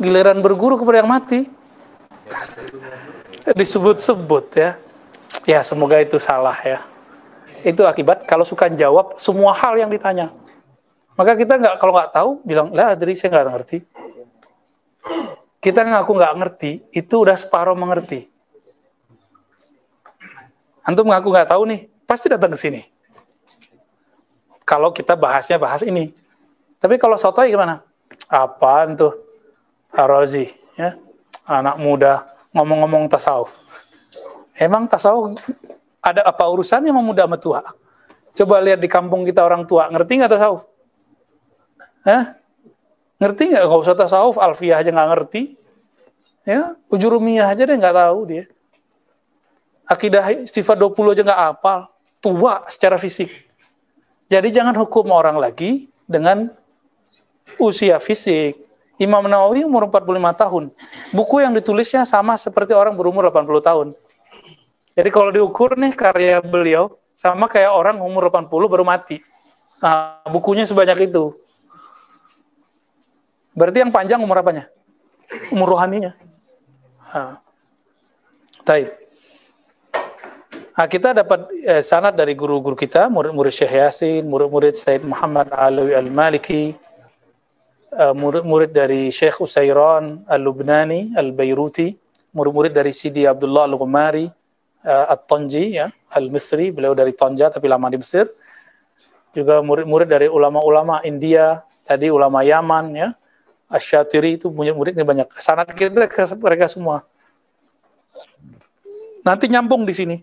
Giliran berguru kepada yang mati. Disebut-sebut ya. Ya semoga itu salah ya. Itu akibat kalau suka jawab semua hal yang ditanya. Maka kita nggak kalau nggak tahu bilang lah dari saya nggak ngerti. Kita ngaku nggak ngerti itu udah separuh mengerti. Antum ngaku nggak tahu nih pasti datang ke sini. Kalau kita bahasnya bahas ini. Tapi kalau sotoy gimana? Apaan tuh? Arozi, ya. Anak muda ngomong-ngomong tasawuf. Emang tasawuf ada apa urusannya sama muda sama tua? Coba lihat di kampung kita orang tua, ngerti nggak tasawuf? Hah? Ngerti nggak? Nggak usah tasawuf, alfiah aja nggak ngerti. Ya, ujurumiyah aja deh nggak tahu dia. Akidah sifat 20 aja nggak apal. Tua secara fisik. Jadi jangan hukum orang lagi dengan usia fisik. Imam Nawawi umur 45 tahun. Buku yang ditulisnya sama seperti orang berumur 80 tahun. Jadi kalau diukur nih karya beliau sama kayak orang umur 80 baru mati. Nah, bukunya sebanyak itu. Berarti yang panjang umur apanya? Umur rohaninya. Nah. Nah, kita dapat eh, sanad dari guru-guru kita, murid-murid Syekh Yasin, murid-murid Said Muhammad Alawi Al-Maliki, murid-murid dari Syekh Usairan Al-Lubnani Al-Bairuti, murid-murid dari Sidi Abdullah Al-Ghumari uh, At-Tonji, ya, Al-Misri, beliau dari Tonja tapi lama di Mesir. Juga murid-murid dari ulama-ulama India, tadi ulama Yaman, ya, Asyatiri itu punya muridnya banyak. Sanad kita ke mereka semua. Nanti nyambung di sini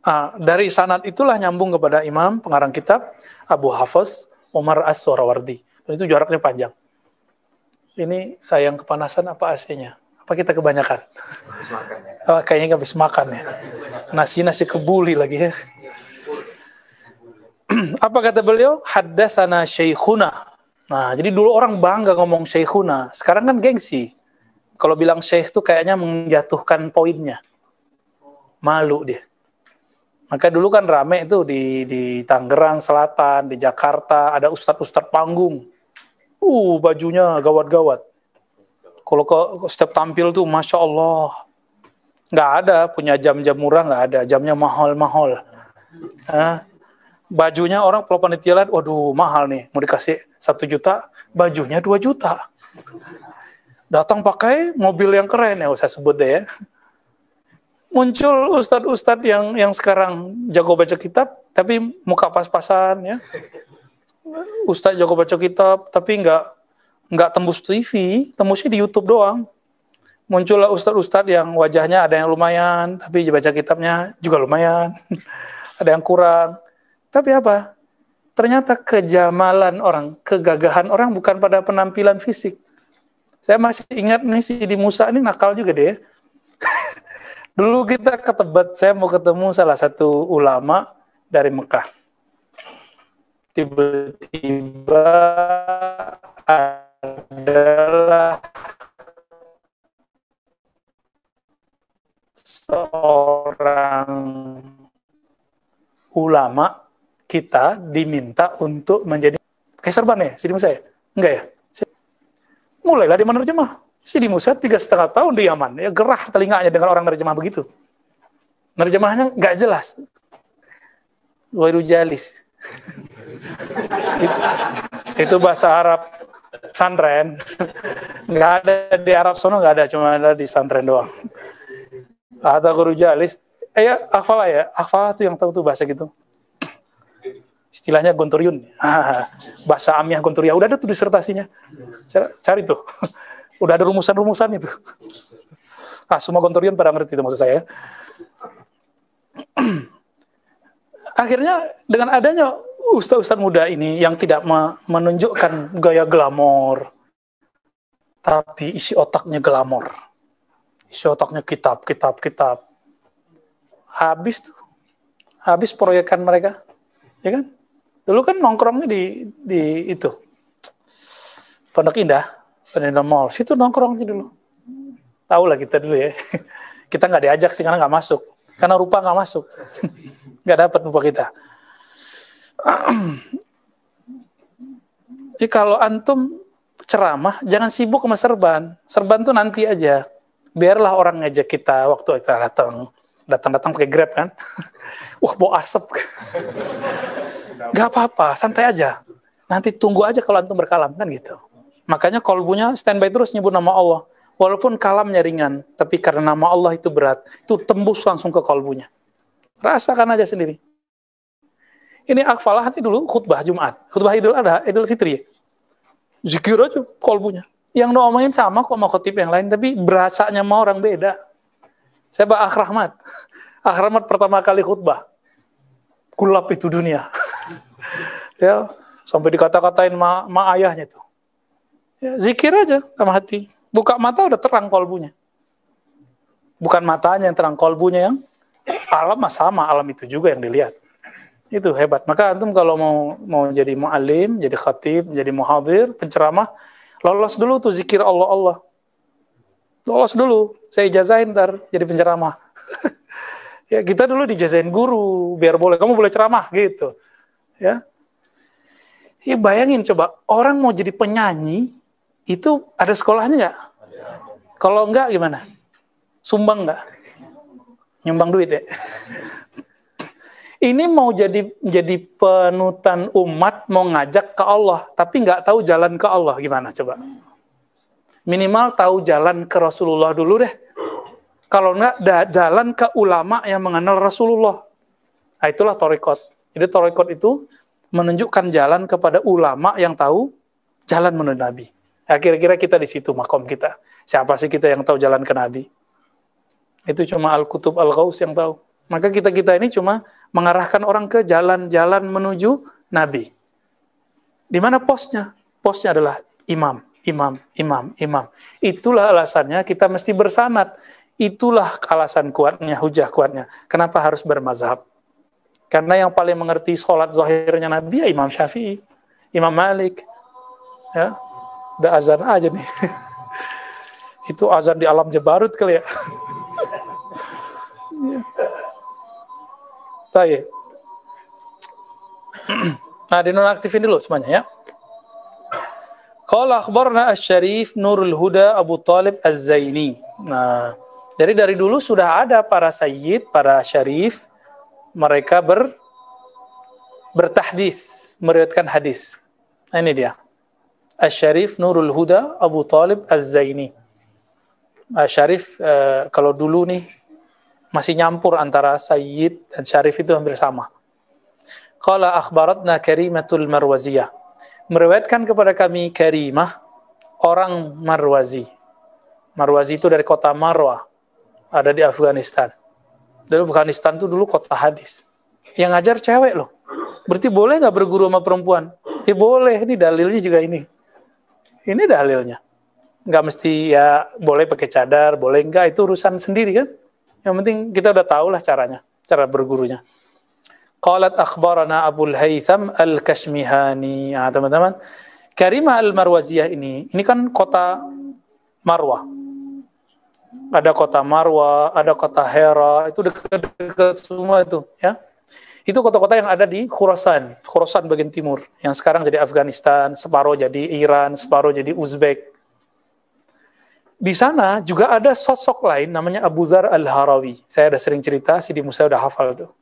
Uh, dari sanad itulah nyambung kepada imam pengarang kitab Abu Hafiz Umar As-Surawardi. Dan itu jaraknya panjang. Ini sayang kepanasan apa AC-nya? Apa kita kebanyakan? Ya. Oh, kayaknya habis makan ya. Nasi nasi kebuli lagi ya. apa kata beliau? Haddasana syekhuna. Nah, jadi dulu orang bangga ngomong syekhuna. Sekarang kan gengsi. Kalau bilang syekh itu kayaknya menjatuhkan poinnya. Malu dia maka dulu kan rame itu di di Tangerang Selatan, di Jakarta ada ustadz-ustadz panggung. Uh, bajunya gawat-gawat. Kalau ke setiap tampil tuh, masya Allah, nggak ada punya jam-jam murah nggak ada, jamnya mahal-mahal. Nah, bajunya orang kalau panitia lihat, waduh mahal nih, mau dikasih satu juta, bajunya dua juta. Datang pakai mobil yang keren ya, saya sebut deh ya muncul ustadz-ustadz yang yang sekarang jago baca kitab tapi muka pas-pasan ya ustadz jago baca kitab tapi nggak nggak tembus TV tembusnya di YouTube doang. Muncullah ustadz-ustadz yang wajahnya ada yang lumayan tapi baca kitabnya juga lumayan. Ada yang kurang. Tapi apa? Ternyata kejamalan orang kegagahan orang bukan pada penampilan fisik. Saya masih ingat nih si di Musa ini nakal juga deh. Dulu kita ke Tebet, saya mau ketemu salah satu ulama dari Mekah. Tiba-tiba adalah seorang ulama kita diminta untuk menjadi kayak serban ya, sini saya? Enggak ya? Mulailah di mana jemaah Sidi Musa tiga setengah tahun di Yaman. Ya gerah telinganya dengan orang nerjemah begitu. Nerjemahnya nggak jelas. Wairu jalis. itu bahasa Arab santren. Nggak ada di Arab sono nggak ada, cuma ada di santren doang. Atau guru jalis. Eh ya, akhfalah ya. Akhfalah tuh yang tahu tuh bahasa gitu. Istilahnya gonturiun. bahasa amiah gonturia. Udah ada tuh disertasinya. Cari tuh. Udah ada rumusan-rumusan itu. Ah, semua kontorian pada ngerti itu maksud saya. Akhirnya dengan adanya ustaz-ustaz muda ini yang tidak menunjukkan gaya glamor, tapi isi otaknya glamor. Isi otaknya kitab, kitab, kitab. Habis tuh. Habis proyekan mereka. Ya kan? Dulu kan nongkrongnya di di itu. Pondok Indah Penenda Mall. Situ nongkrong aja dulu. Tahu lah kita dulu ya. Kita nggak diajak sih karena nggak masuk. Karena rupa nggak masuk. nggak dapat rupa kita. Jadi kalau antum ceramah jangan sibuk sama serban. Serban tuh nanti aja. Biarlah orang ngajak kita waktu kita datang. Datang-datang pakai Grab kan. Wah, bau asap. Gak apa-apa, santai aja. Nanti tunggu aja kalau antum berkalam kan gitu. Makanya kolbunya standby terus nyebut nama Allah. Walaupun kalamnya ringan, tapi karena nama Allah itu berat, itu tembus langsung ke kolbunya. Rasakan aja sendiri. Ini akfalah ini dulu khutbah Jumat, khutbah Idul Adha, Idul Fitri. Zikir aja kolbunya. Yang ngomongin sama kok mau khutib yang lain, tapi berasanya mau orang beda. Saya Pak Akrahmat. Akrahmat pertama kali khutbah. Kulap itu dunia. ya, sampai dikata-katain ma, ma ayahnya tuh Ya, zikir aja sama hati. Buka mata udah terang kolbunya. Bukan matanya yang terang, kolbunya yang alam sama, alam itu juga yang dilihat. Itu hebat. Maka antum kalau mau mau jadi mu'alim, jadi khatib, jadi muhadir, penceramah, lolos dulu tuh zikir Allah Allah. Lolos dulu. Saya ijazahin ntar jadi penceramah. ya kita dulu dijazain guru biar boleh kamu boleh ceramah gitu. Ya. Ya bayangin coba orang mau jadi penyanyi itu ada sekolahnya nggak? Kalau enggak gimana? Sumbang nggak? Nyumbang duit ya? Ini mau jadi jadi penutan umat, mau ngajak ke Allah, tapi nggak tahu jalan ke Allah gimana coba? Minimal tahu jalan ke Rasulullah dulu deh. Kalau enggak, jalan ke ulama yang mengenal Rasulullah. Nah, itulah torikot. Jadi torikot itu menunjukkan jalan kepada ulama yang tahu jalan menuju Nabi. Ya, kira-kira kita di situ makom kita. Siapa sih kita yang tahu jalan ke Nabi? Itu cuma Al-Kutub Al-Ghaus yang tahu. Maka kita-kita ini cuma mengarahkan orang ke jalan-jalan menuju Nabi. Di mana posnya? Posnya adalah imam, imam, imam, imam. Itulah alasannya kita mesti bersanat. Itulah alasan kuatnya, hujah kuatnya. Kenapa harus bermazhab? Karena yang paling mengerti sholat zahirnya Nabi ya Imam Syafi'i, Imam Malik, ya, Udah azan aja nih. Itu azan di alam Jabarut kali ya. Tayyip. nah, dinonaktifin dulu semuanya ya. Qala akhbarna asy-syarif Nurul Huda Abu Talib Az-Zaini. Nah, jadi dari dulu sudah ada para sayyid, para syarif, mereka ber bertahdis, meriwayatkan hadis. Nah, ini dia. Asy-Syarif Nurul Huda Abu Talib Az-Zaini. Syarif uh, kalau dulu nih masih nyampur antara Sayyid dan Syarif itu hampir sama. Qala akhbaratna Karimatul Marwaziyah. Meriwayatkan kepada kami Karimah orang Marwazi. Marwazi itu dari kota Marwa, ada di Afghanistan. Dari Afghanistan itu dulu kota hadis. Yang ngajar cewek loh. Berarti boleh nggak berguru sama perempuan? Ya boleh, ini dalilnya juga ini. Ini dalilnya. Nggak mesti ya boleh pakai cadar, boleh enggak, itu urusan sendiri kan. Yang penting kita udah tahu lah caranya, cara bergurunya. Qalat akhbarana Abul Haytham Al-Kashmihani. Nah, teman-teman, Karimah Al-Marwaziyah ini, ini kan kota Marwah. Ada kota Marwah, ada kota Hera, itu dekat-dekat semua itu, ya. Itu kota-kota yang ada di Khurasan, Khurasan bagian timur, yang sekarang jadi Afghanistan, separuh jadi Iran, separuh jadi Uzbek. Di sana juga ada sosok lain namanya Abu Zar Al-Harawi. Saya ada sering cerita, si di Musa udah hafal tuh.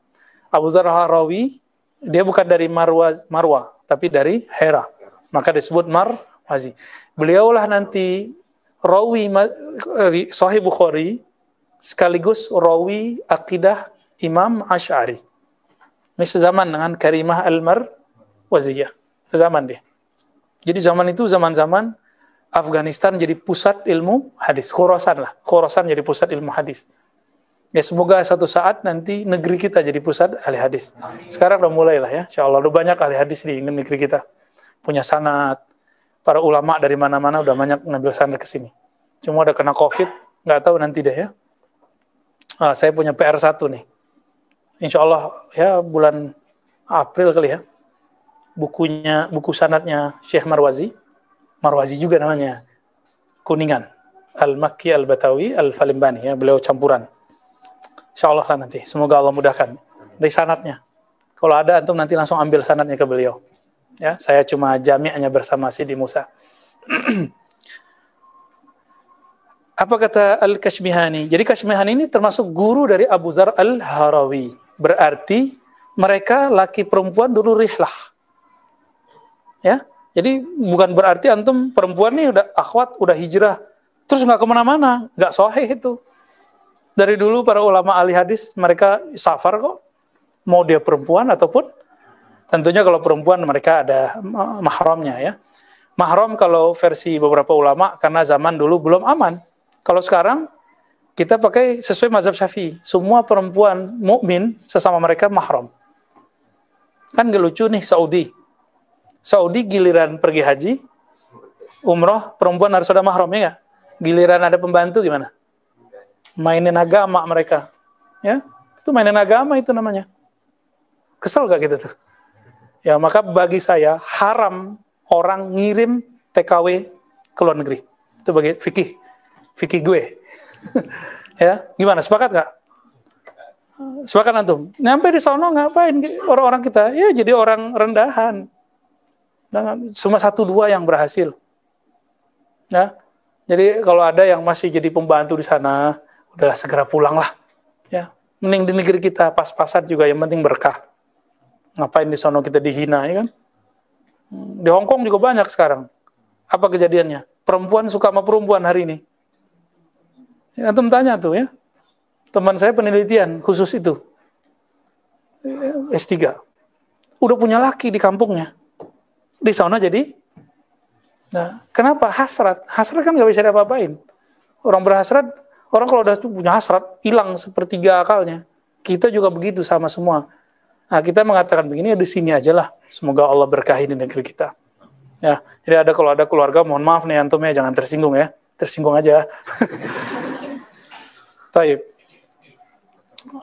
Abu Zar Al-Harawi, dia bukan dari Marwa, Marwa tapi dari Hera. Maka disebut Marwazi. Beliaulah nanti rawi Sahih Bukhari sekaligus rawi akidah Imam Ash'ari. Ini sezaman dengan Karimah Al-Mar Waziyah. Sezaman dia. Jadi zaman itu zaman-zaman Afghanistan jadi pusat ilmu hadis. Khorasan lah. Khorasan jadi pusat ilmu hadis. Ya semoga satu saat nanti negeri kita jadi pusat ahli hadis. Sekarang udah mulai lah ya. Insya Allah udah banyak ahli hadis di negeri kita. Punya sanat. Para ulama dari mana-mana udah banyak ngambil sanat ke sini. Cuma udah kena covid. Nggak tahu nanti deh ya. Ah, saya punya PR satu nih insya Allah ya bulan April kali ya bukunya buku sanatnya Syekh Marwazi Marwazi juga namanya. Kuningan. Al-Makki Al-Batawi Al-Falimbani. Ya beliau campuran. Insya Allah lah nanti. Semoga Allah mudahkan. Dari sanatnya. Kalau ada antum nanti langsung ambil sanatnya ke beliau. Ya saya cuma jami'nya bersama Sidi Musa. Apa kata Al-Kashmihani? Jadi Kashmihani ini termasuk guru dari Abu Zar Al-Harawi. Berarti mereka laki perempuan dulu rihlah. Ya, jadi bukan berarti antum perempuan nih udah akhwat, udah hijrah, terus nggak ke mana-mana, nggak sahih itu. Dari dulu para ulama ahli hadis mereka safar kok, mau dia perempuan ataupun tentunya kalau perempuan mereka ada mahramnya ya. Mahram kalau versi beberapa ulama karena zaman dulu belum aman, kalau sekarang kita pakai sesuai mazhab Syafi'i. Semua perempuan mukmin sesama mereka mahram. Kan gak lucu nih Saudi. Saudi giliran pergi haji, umroh perempuan harus ada mahram ya? Giliran ada pembantu gimana? Mainin agama mereka. Ya, itu mainin agama itu namanya. Kesel gak gitu tuh? Ya, maka bagi saya haram orang ngirim TKW ke luar negeri. Itu bagi fikih fikih gue. ya, gimana? Sepakat gak? Sepakat antum? Nyampe di sono ngapain orang-orang kita? Ya jadi orang rendahan. Dan cuma satu dua yang berhasil. Ya. Jadi kalau ada yang masih jadi pembantu di sana, udahlah segera pulang lah. Ya. Mending di negeri kita pas-pasan juga yang penting berkah. Ngapain di sono kita dihina ya kan? Di Hong Kong juga banyak sekarang. Apa kejadiannya? Perempuan suka sama perempuan hari ini. Ya, tanya tuh ya. Teman saya penelitian khusus itu. S3. Udah punya laki di kampungnya. Di sana jadi Nah, kenapa hasrat? Hasrat kan nggak bisa diapa-apain. Orang berhasrat, orang kalau udah punya hasrat, hilang sepertiga akalnya. Kita juga begitu sama semua. Nah, kita mengatakan begini, ya di sini aja lah. Semoga Allah berkahi di negeri kita. Ya, jadi ada kalau ada keluarga, mohon maaf nih antum ya, jangan tersinggung ya. Tersinggung aja. Taib.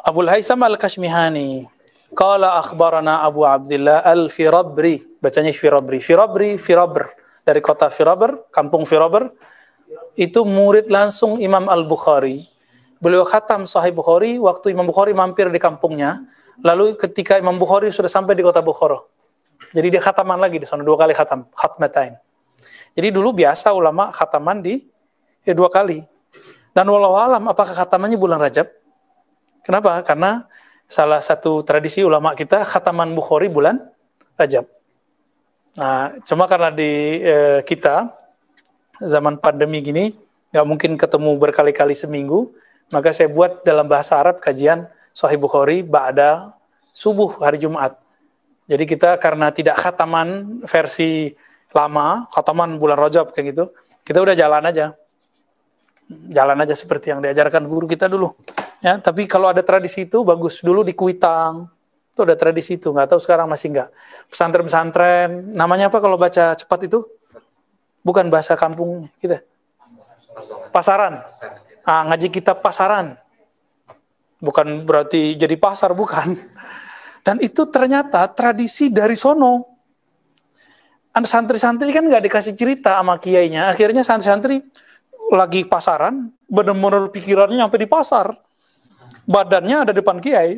Abu Haisam Al-Kashmihani. Qala akhbarana Abu Abdullah Al-Firabri. Bacanya Firabri. Firabri, Firabr. Dari kota Firabr, kampung Firabr. Itu murid langsung Imam Al-Bukhari. Beliau khatam Sahih Bukhari waktu Imam Bukhari mampir di kampungnya. Lalu ketika Imam Bukhari sudah sampai di kota Bukhara. Jadi dia khataman lagi di sana dua kali khatam, khatmatain. Jadi dulu biasa ulama khataman di ya dua kali. Dan walau alam apakah khatamannya bulan Rajab? Kenapa? Karena salah satu tradisi ulama kita khataman Bukhari bulan Rajab. Nah, cuma karena di e, kita zaman pandemi gini nggak mungkin ketemu berkali-kali seminggu, maka saya buat dalam bahasa Arab kajian Sahih Bukhari ba'da subuh hari Jumat. Jadi kita karena tidak khataman versi lama, khataman bulan Rajab kayak gitu, kita udah jalan aja jalan aja seperti yang diajarkan guru kita dulu. Ya, tapi kalau ada tradisi itu bagus. Dulu di Kuitang itu ada tradisi itu, nggak tahu sekarang masih nggak. Pesantren-pesantren, namanya apa kalau baca cepat itu? Bukan bahasa kampung kita. Pasaran. Ah, ngaji kita pasaran. Bukan berarti jadi pasar, bukan. Dan itu ternyata tradisi dari sono. Santri-santri kan nggak dikasih cerita sama kiainya. Akhirnya santri-santri lagi pasaran, benar-benar pikirannya sampai di pasar. Badannya ada depan kiai.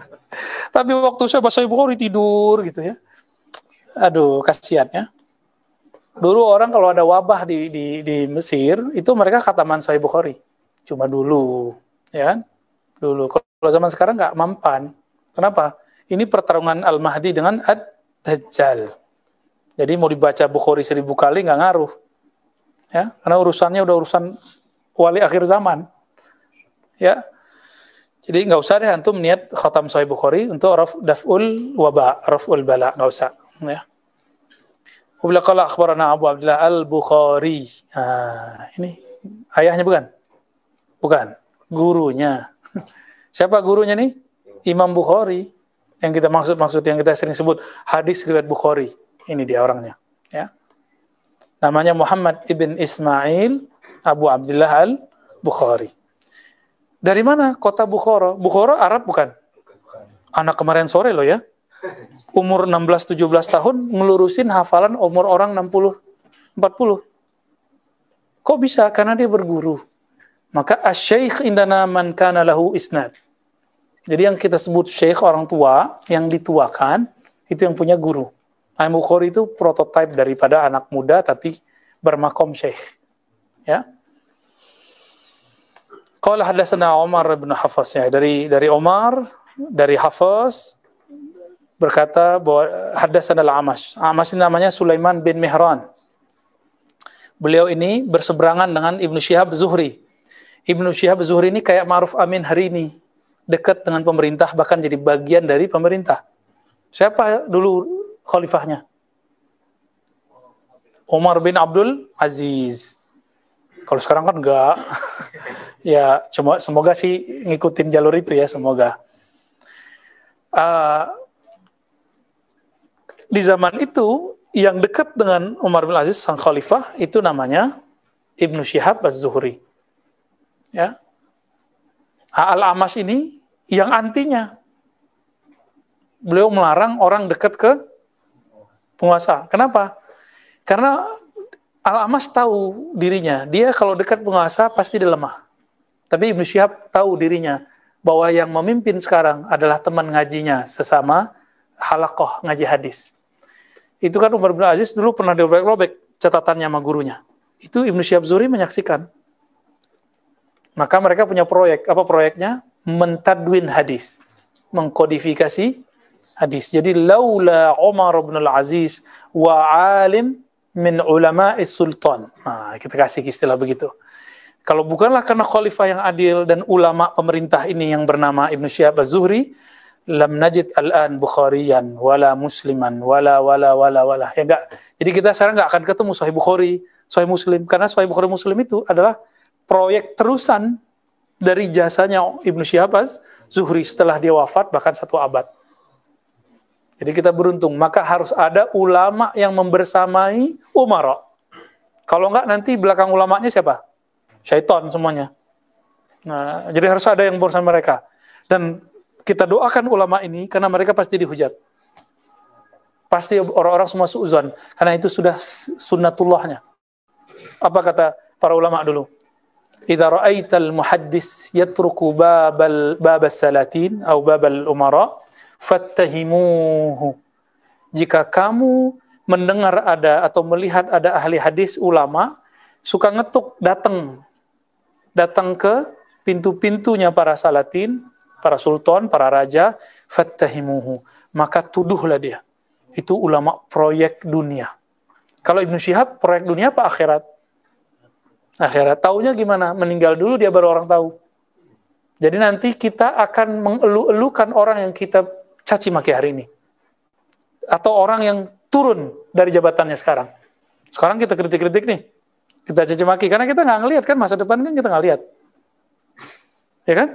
Tapi waktu saya bahasa Bukhari tidur gitu ya. Aduh, kasihan ya. Dulu orang kalau ada wabah di, di, di Mesir, itu mereka kataman Sahih Bukhari. Cuma dulu, ya kan? Dulu. Kalau zaman sekarang nggak mampan. Kenapa? Ini pertarungan Al-Mahdi dengan Ad-Dajjal. Jadi mau dibaca Bukhari seribu kali nggak ngaruh ya karena urusannya udah urusan wali akhir zaman ya jadi nggak usah deh antum niat khatam Sahih Bukhari untuk raf daf'ul waba raf'ul bala nggak usah ya qala akhbarana Abu Abdullah Al-Bukhari. Nah, ini ayahnya bukan? Bukan, gurunya. Siapa gurunya nih? Imam Bukhari. Yang kita maksud-maksud yang kita sering sebut hadis riwayat Bukhari. Ini dia orangnya, ya namanya Muhammad ibn Ismail Abu Abdullah al Bukhari. Dari mana kota Bukhara? Bukhara Arab bukan? Anak kemarin sore loh ya. Umur 16-17 tahun ngelurusin hafalan umur orang 60 40. Kok bisa? Karena dia berguru. Maka asy-syaikh indana man kana lahu isnad. Jadi yang kita sebut syekh orang tua yang dituakan itu yang punya guru. Imam Bukhari itu prototipe daripada anak muda tapi bermakom syekh. Ya. Qala hadatsana Umar bin Hafs ya dari dari Umar dari Hafs berkata bahwa hadatsana al-Amash. Amash ini namanya Sulaiman bin Mihran. Beliau ini berseberangan dengan Ibnu Syihab Zuhri. Ibnu Syihab Zuhri ini kayak Ma'ruf Amin hari ini, dekat dengan pemerintah bahkan jadi bagian dari pemerintah. Siapa dulu khalifahnya? Umar bin Abdul Aziz. Kalau sekarang kan enggak. ya, cuma semoga sih ngikutin jalur itu ya, semoga. Uh, di zaman itu yang dekat dengan Umar bin Aziz sang khalifah itu namanya Ibnu Syihab Az-Zuhri. Ya. Al-Amas ini yang antinya. Beliau melarang orang dekat ke penguasa. Kenapa? Karena Al-Amas tahu dirinya, dia kalau dekat penguasa pasti dia lemah. Tapi Ibnu Syihab tahu dirinya bahwa yang memimpin sekarang adalah teman ngajinya sesama halakoh ngaji hadis. Itu kan Umar bin Aziz dulu pernah dirobek-robek catatannya sama gurunya. Itu Ibnu Syihab Zuri menyaksikan. Maka mereka punya proyek. Apa proyeknya? Mentadwin hadis. Mengkodifikasi hadis. Jadi laula Umar bin Aziz wa alim min ulama sultan. Nah, kita kasih istilah begitu. Kalau bukanlah karena khalifah yang adil dan ulama pemerintah ini yang bernama Ibnu Syihab Az-Zuhri, lam najid al-an Bukhariyan wala Musliman wala wala wala wala. Ya enggak? Jadi kita sekarang enggak akan ketemu Sahih Bukhari Sahih Muslim. Karena Sahih Bukhari Muslim itu adalah proyek terusan dari jasanya Ibnu Syihab Zuhri setelah dia wafat bahkan satu abad. Jadi kita beruntung. Maka harus ada ulama yang membersamai Umar kalau enggak nanti belakang ulamanya siapa syaitan semuanya nah jadi harus ada yang bersama mereka dan kita doakan ulama ini karena mereka pasti dihujat. Pasti orang-orang semua suuzon karena itu sudah sunnatullahnya. Apa kata para ulama dulu? Idza ra'aital muhaddis yatruku babal babas salatin atau babal umara fattahimuhu. Jika kamu mendengar ada atau melihat ada ahli hadis ulama suka ngetuk datang datang ke pintu-pintunya para salatin para sultan, para raja, fattahimuhu. Maka tuduhlah dia. Itu ulama proyek dunia. Kalau Ibnu Syihab, proyek dunia apa akhirat? Akhirat. Taunya gimana? Meninggal dulu dia baru orang tahu. Jadi nanti kita akan mengelu-elukan orang yang kita caci maki hari ini. Atau orang yang turun dari jabatannya sekarang. Sekarang kita kritik-kritik nih. Kita caci maki. Karena kita nggak ngelihat kan masa depan kan kita nggak lihat. Ya kan?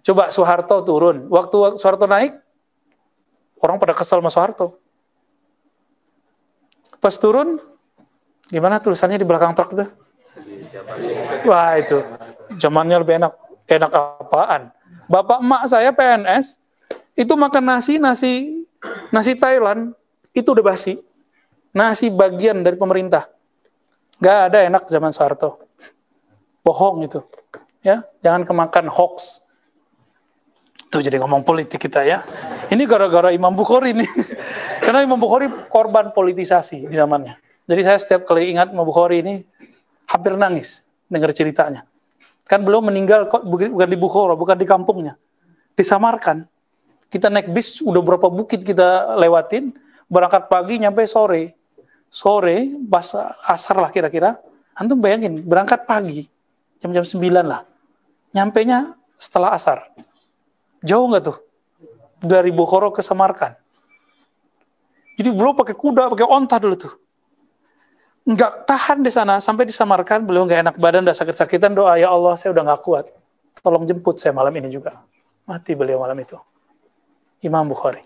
Coba Soeharto turun. Waktu Soeharto naik, orang pada kesal sama Soeharto. Pas turun, gimana tulisannya di belakang truk itu? Wah itu, zamannya lebih enak. Enak apaan? Bapak emak saya PNS, itu makan nasi, nasi nasi Thailand, itu udah basi. Nasi bagian dari pemerintah. Gak ada enak zaman Soeharto. Bohong itu. Ya, jangan kemakan hoax Tuh jadi ngomong politik kita ya. Ini gara-gara Imam Bukhari nih. Karena Imam Bukhari korban politisasi di zamannya. Jadi saya setiap kali ingat Imam Bukhari ini hampir nangis dengar ceritanya. Kan belum meninggal kok bukan di Bukhara, bukan di kampungnya. Disamarkan. Kita naik bis udah berapa bukit kita lewatin, berangkat pagi nyampe sore. Sore pas asar lah kira-kira. Antum bayangin berangkat pagi jam-jam 9 lah. Nyampe nya setelah asar Jauh nggak tuh? Dari Bukhara ke Samarkan. Jadi belum pakai kuda, pakai onta dulu tuh. Nggak tahan di sana, sampai di Samarkan, belum nggak enak badan, udah sakit-sakitan, doa, ya Allah, saya udah nggak kuat. Tolong jemput saya malam ini juga. Mati beliau malam itu. Imam Bukhari.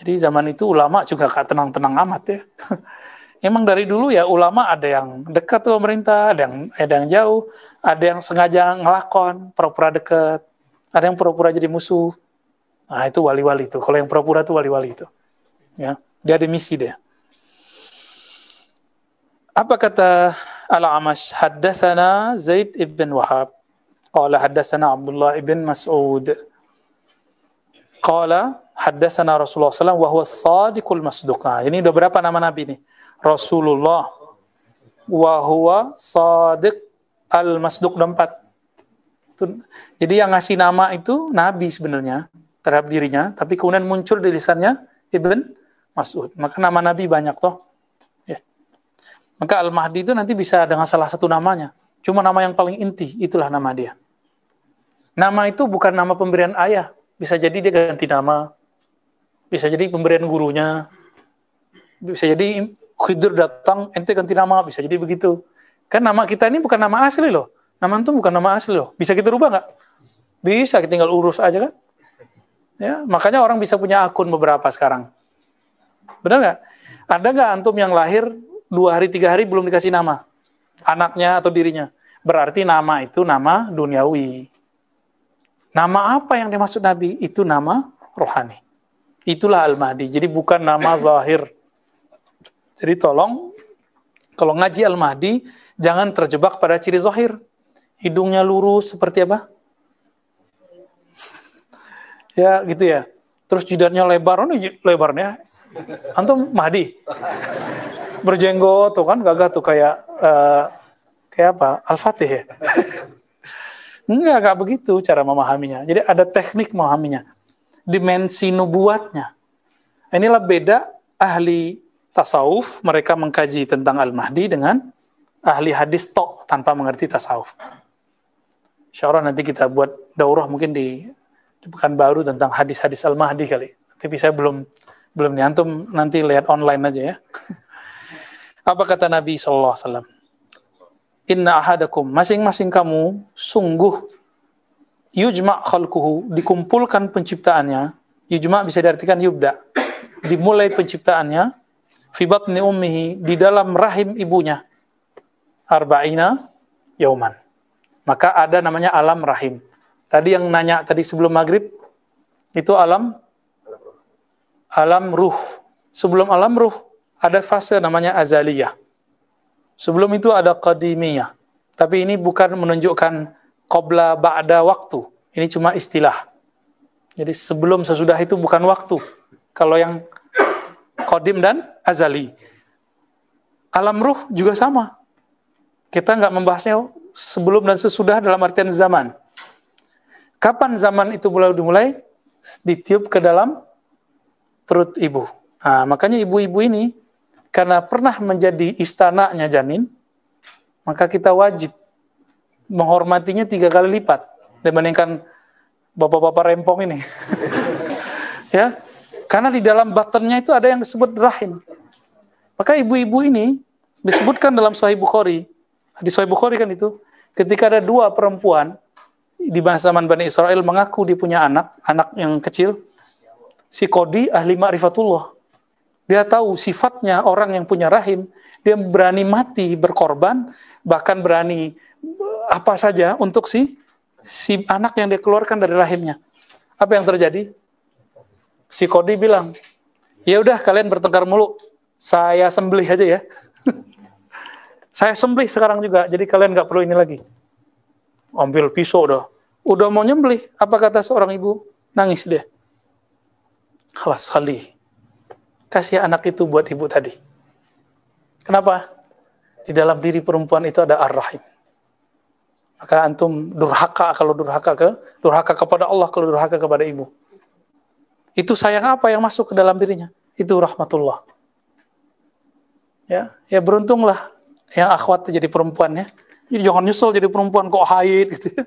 Jadi zaman itu ulama juga gak tenang-tenang amat ya. Emang dari dulu ya ulama ada yang dekat tuh pemerintah, ada yang ada yang jauh, ada yang sengaja ngelakon, pura-pura dekat, ada yang pura-pura jadi musuh. Nah, itu wali-wali itu. Kalau yang pura-pura itu wali-wali itu. Ya, dia ada misi dia. Apa kata Al-Amash? Haddathana Zaid ibn Wahab. Qala haddathana Abdullah ibn Mas'ud. Qala haddathana Rasulullah SAW wa huwa sadiqul masduq. Nah, ini udah berapa nama Nabi ini? Rasulullah wa huwa sadiq al-masduq empat. Jadi yang ngasih nama itu Nabi sebenarnya terhadap dirinya, tapi kemudian muncul di lisannya Ibn Mas'ud. Maka nama Nabi banyak toh. Ya. Maka Al-Mahdi itu nanti bisa dengan salah satu namanya. Cuma nama yang paling inti, itulah nama dia. Nama itu bukan nama pemberian ayah. Bisa jadi dia ganti nama. Bisa jadi pemberian gurunya. Bisa jadi Khidir datang, ente ganti nama. Bisa jadi begitu. Kan nama kita ini bukan nama asli loh Nama itu bukan nama asli loh. Bisa kita rubah nggak? Bisa, kita tinggal urus aja kan. Ya, makanya orang bisa punya akun beberapa sekarang. Benar nggak? Ada nggak antum yang lahir dua hari tiga hari belum dikasih nama? Anaknya atau dirinya? Berarti nama itu nama duniawi. Nama apa yang dimaksud Nabi? Itu nama rohani. Itulah Al-Mahdi. Jadi bukan nama zahir. Jadi tolong, kalau ngaji Al-Mahdi, jangan terjebak pada ciri zahir hidungnya lurus seperti apa? ya gitu ya. Terus jidatnya lebar, oh ini lebarnya. Antum Mahdi. Berjenggot tuh kan gagah tuh kayak uh, kayak apa? Al-Fatih ya. Enggak, enggak begitu cara memahaminya. Jadi ada teknik memahaminya. Dimensi nubuatnya. Inilah beda ahli tasawuf, mereka mengkaji tentang Al-Mahdi dengan ahli hadis tok tanpa mengerti tasawuf. Insya Allah nanti kita buat daurah mungkin di, di baru tentang hadis-hadis Al-Mahdi kali. Tapi saya belum belum nyantum nanti lihat online aja ya. Apa kata Nabi SAW? Inna ahadakum, masing-masing kamu sungguh yujma khalquhu, dikumpulkan penciptaannya. Yujma bisa diartikan yubda. Dimulai penciptaannya fi batni ummihi di dalam rahim ibunya. Arba'ina yauman maka ada namanya alam rahim. Tadi yang nanya tadi sebelum maghrib, itu alam alam ruh. Sebelum alam ruh, ada fase namanya azaliyah. Sebelum itu ada qadimiyah. Tapi ini bukan menunjukkan qabla ba'da waktu. Ini cuma istilah. Jadi sebelum sesudah itu bukan waktu. Kalau yang qadim dan azali. Alam ruh juga sama. Kita nggak membahasnya sebelum dan sesudah dalam artian zaman. Kapan zaman itu mulai dimulai? Ditiup ke dalam perut ibu. Nah, makanya ibu-ibu ini karena pernah menjadi istananya janin, maka kita wajib menghormatinya tiga kali lipat dibandingkan bapak-bapak rempong ini. ya, karena di dalam battennya itu ada yang disebut rahim. Maka ibu-ibu ini disebutkan dalam Sahih Bukhari, di Sahih Bukhari kan itu, ketika ada dua perempuan di masa zaman Bani Israel mengaku dia punya anak, anak yang kecil, si Kodi ahli ma'rifatullah. Dia tahu sifatnya orang yang punya rahim, dia berani mati berkorban, bahkan berani apa saja untuk si si anak yang dia keluarkan dari rahimnya. Apa yang terjadi? Si Kodi bilang, ya udah kalian bertengkar mulu, saya sembelih aja ya. Saya sembelih sekarang juga, jadi kalian nggak perlu ini lagi. Ambil pisau udah. Udah mau nyembelih, apa kata seorang ibu? Nangis dia. Halas kali. Kasih anak itu buat ibu tadi. Kenapa? Di dalam diri perempuan itu ada ar-rahim. Maka antum durhaka kalau durhaka ke durhaka kepada Allah kalau durhaka kepada ibu. Itu sayang apa yang masuk ke dalam dirinya? Itu rahmatullah. Ya, ya beruntunglah yang akhwat jadi perempuan ya. Jadi jangan nyesel jadi perempuan kok haid gitu ya.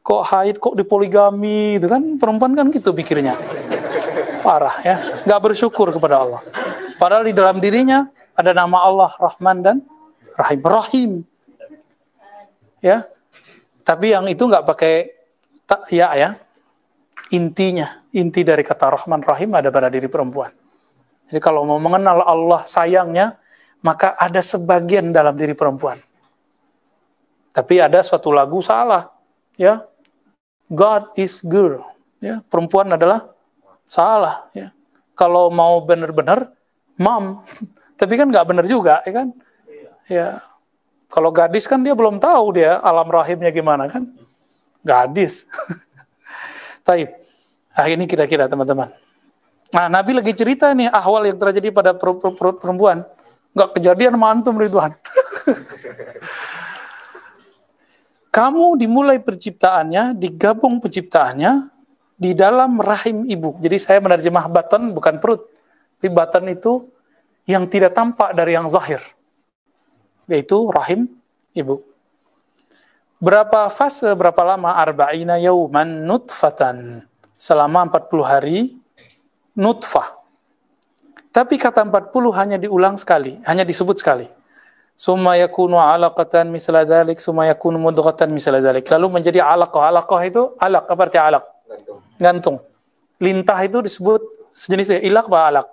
Kok haid, kok dipoligami gitu kan. Perempuan kan gitu pikirnya. Parah ya. Nggak bersyukur kepada Allah. Padahal di dalam dirinya ada nama Allah Rahman dan Rahim. Rahim. Ya. Tapi yang itu nggak pakai tak ya ya. Intinya, inti dari kata Rahman Rahim ada pada diri perempuan. Jadi kalau mau mengenal Allah sayangnya, maka ada sebagian dalam diri perempuan. Tapi ada suatu lagu salah, ya. God is girl, ya. Perempuan adalah salah, ya. Kalau mau benar-benar, mom. Tapi kan nggak benar juga, ya kan? Ya. Kalau gadis kan dia belum tahu dia alam rahimnya gimana kan? Gadis. Taib. Nah ini kira-kira teman-teman. Nah Nabi lagi cerita nih ahwal yang terjadi pada perempuan Nggak kejadian sama antum Ridwan. Kamu dimulai penciptaannya, digabung penciptaannya di dalam rahim ibu. Jadi saya menerjemah batan bukan perut. Tapi batan itu yang tidak tampak dari yang zahir. Yaitu rahim ibu. Berapa fase, berapa lama? Arba'ina yauman nutfatan. Selama 40 hari nutfah. Tapi kata 40 hanya diulang sekali, hanya disebut sekali summa yakunu alaqatan misla dhalik, summa yakunu mudghatan misla dhalik. Lalu menjadi alaqah. Alaqah itu alaq, apa arti alaq? Gantung. Gantung. Lintah itu disebut sejenis ya, ilaq apa alaq?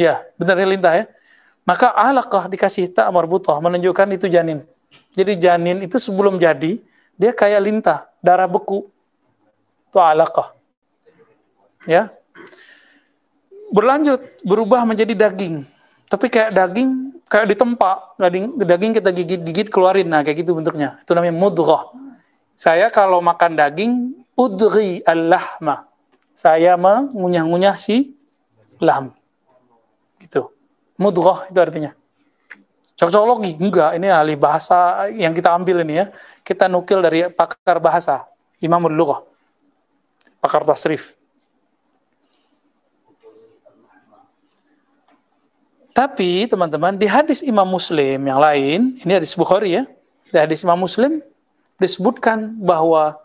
Ya, benar ya lintah ya. Maka alaqah dikasih tak marbutah menunjukkan itu janin. Jadi janin itu sebelum jadi dia kayak lintah, darah beku. Itu alaqah. Ya. Berlanjut berubah menjadi daging. Tapi kayak daging kayak ditempa, daging, daging kita gigit-gigit keluarin, nah kayak gitu bentuknya. Itu namanya mudghah. Saya kalau makan daging, udri al-lahma. Saya mengunyah-ngunyah si lahm. Gitu. Mudghah itu artinya. Cocokologi? Enggak, ini ahli bahasa yang kita ambil ini ya. Kita nukil dari pakar bahasa, Imamul Lughah. Pakar tasrif. Tapi teman-teman di hadis Imam Muslim yang lain, ini hadis Bukhari ya, di hadis Imam Muslim disebutkan bahwa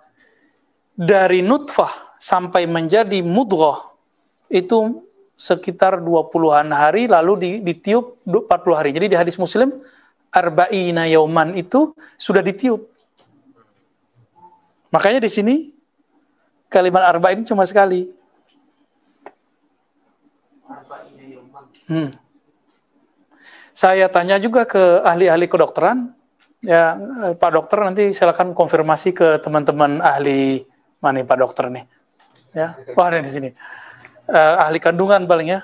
dari nutfah sampai menjadi mudghah itu sekitar 20-an hari lalu ditiup 40 hari. Jadi di hadis Muslim arba'ina yauman itu sudah ditiup. Makanya di sini kalimat arba'in cuma sekali. Hmm. Saya tanya juga ke ahli-ahli kedokteran, ya eh, Pak Dokter nanti silakan konfirmasi ke teman-teman ahli mana Pak Dokter nih, ya, wah ada di sini, uh, ahli kandungan paling ya.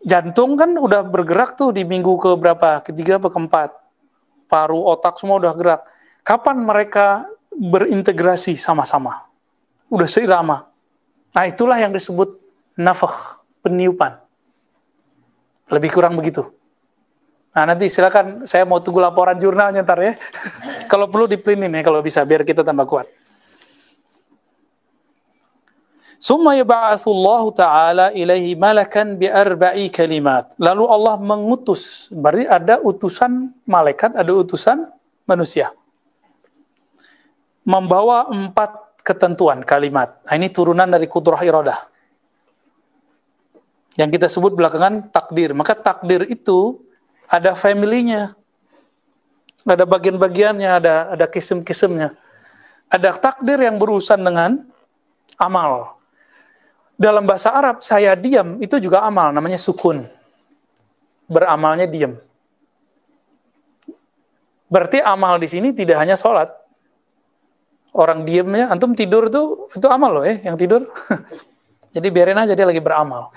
Jantung kan udah bergerak tuh di minggu ke berapa, ketiga atau keempat, paru, otak semua udah gerak. Kapan mereka berintegrasi sama-sama? Udah seirama. Nah itulah yang disebut nafah, peniupan. Lebih kurang begitu. Nah nanti silakan saya mau tunggu laporan jurnalnya ntar ya. kalau perlu diprintin ya kalau bisa biar kita tambah kuat. Summa yab'atsullahu ta'ala ilaihi malakan bi arba'i kalimat. Lalu Allah mengutus, berarti ada utusan malaikat, ada utusan manusia. Membawa empat ketentuan kalimat. Nah, ini turunan dari kudrah iradah. Yang kita sebut belakangan takdir. Maka takdir itu ada family-nya. Ada bagian-bagiannya, ada ada kisem-kisemnya. Ada takdir yang berurusan dengan amal. Dalam bahasa Arab, saya diam itu juga amal, namanya sukun. Beramalnya diam. Berarti amal di sini tidak hanya sholat. Orang diamnya, antum tidur tuh itu amal loh ya, yang tidur. Jadi biarin aja dia lagi beramal.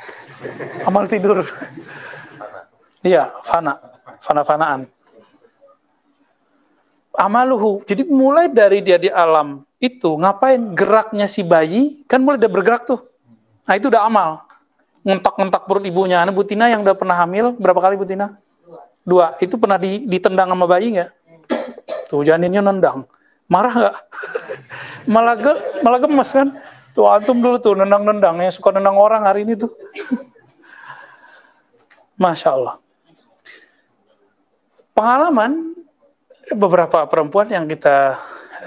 Amal tidur. Iya, fana. Fana-fanaan. Amaluhu. Jadi mulai dari dia di alam itu, ngapain geraknya si bayi, kan mulai dia bergerak tuh. Nah itu udah amal. Ngentak-ngentak perut ibunya. Nah, Bu Tina yang udah pernah hamil, berapa kali Bu Tina? Dua. Itu pernah ditendang sama bayi nggak? Tuh janinnya nendang. Marah nggak? malah, ge, malah gemes kan? Tuh antum dulu tuh nendang-nendang. ya suka nendang orang hari ini tuh. Masya Allah pengalaman beberapa perempuan yang kita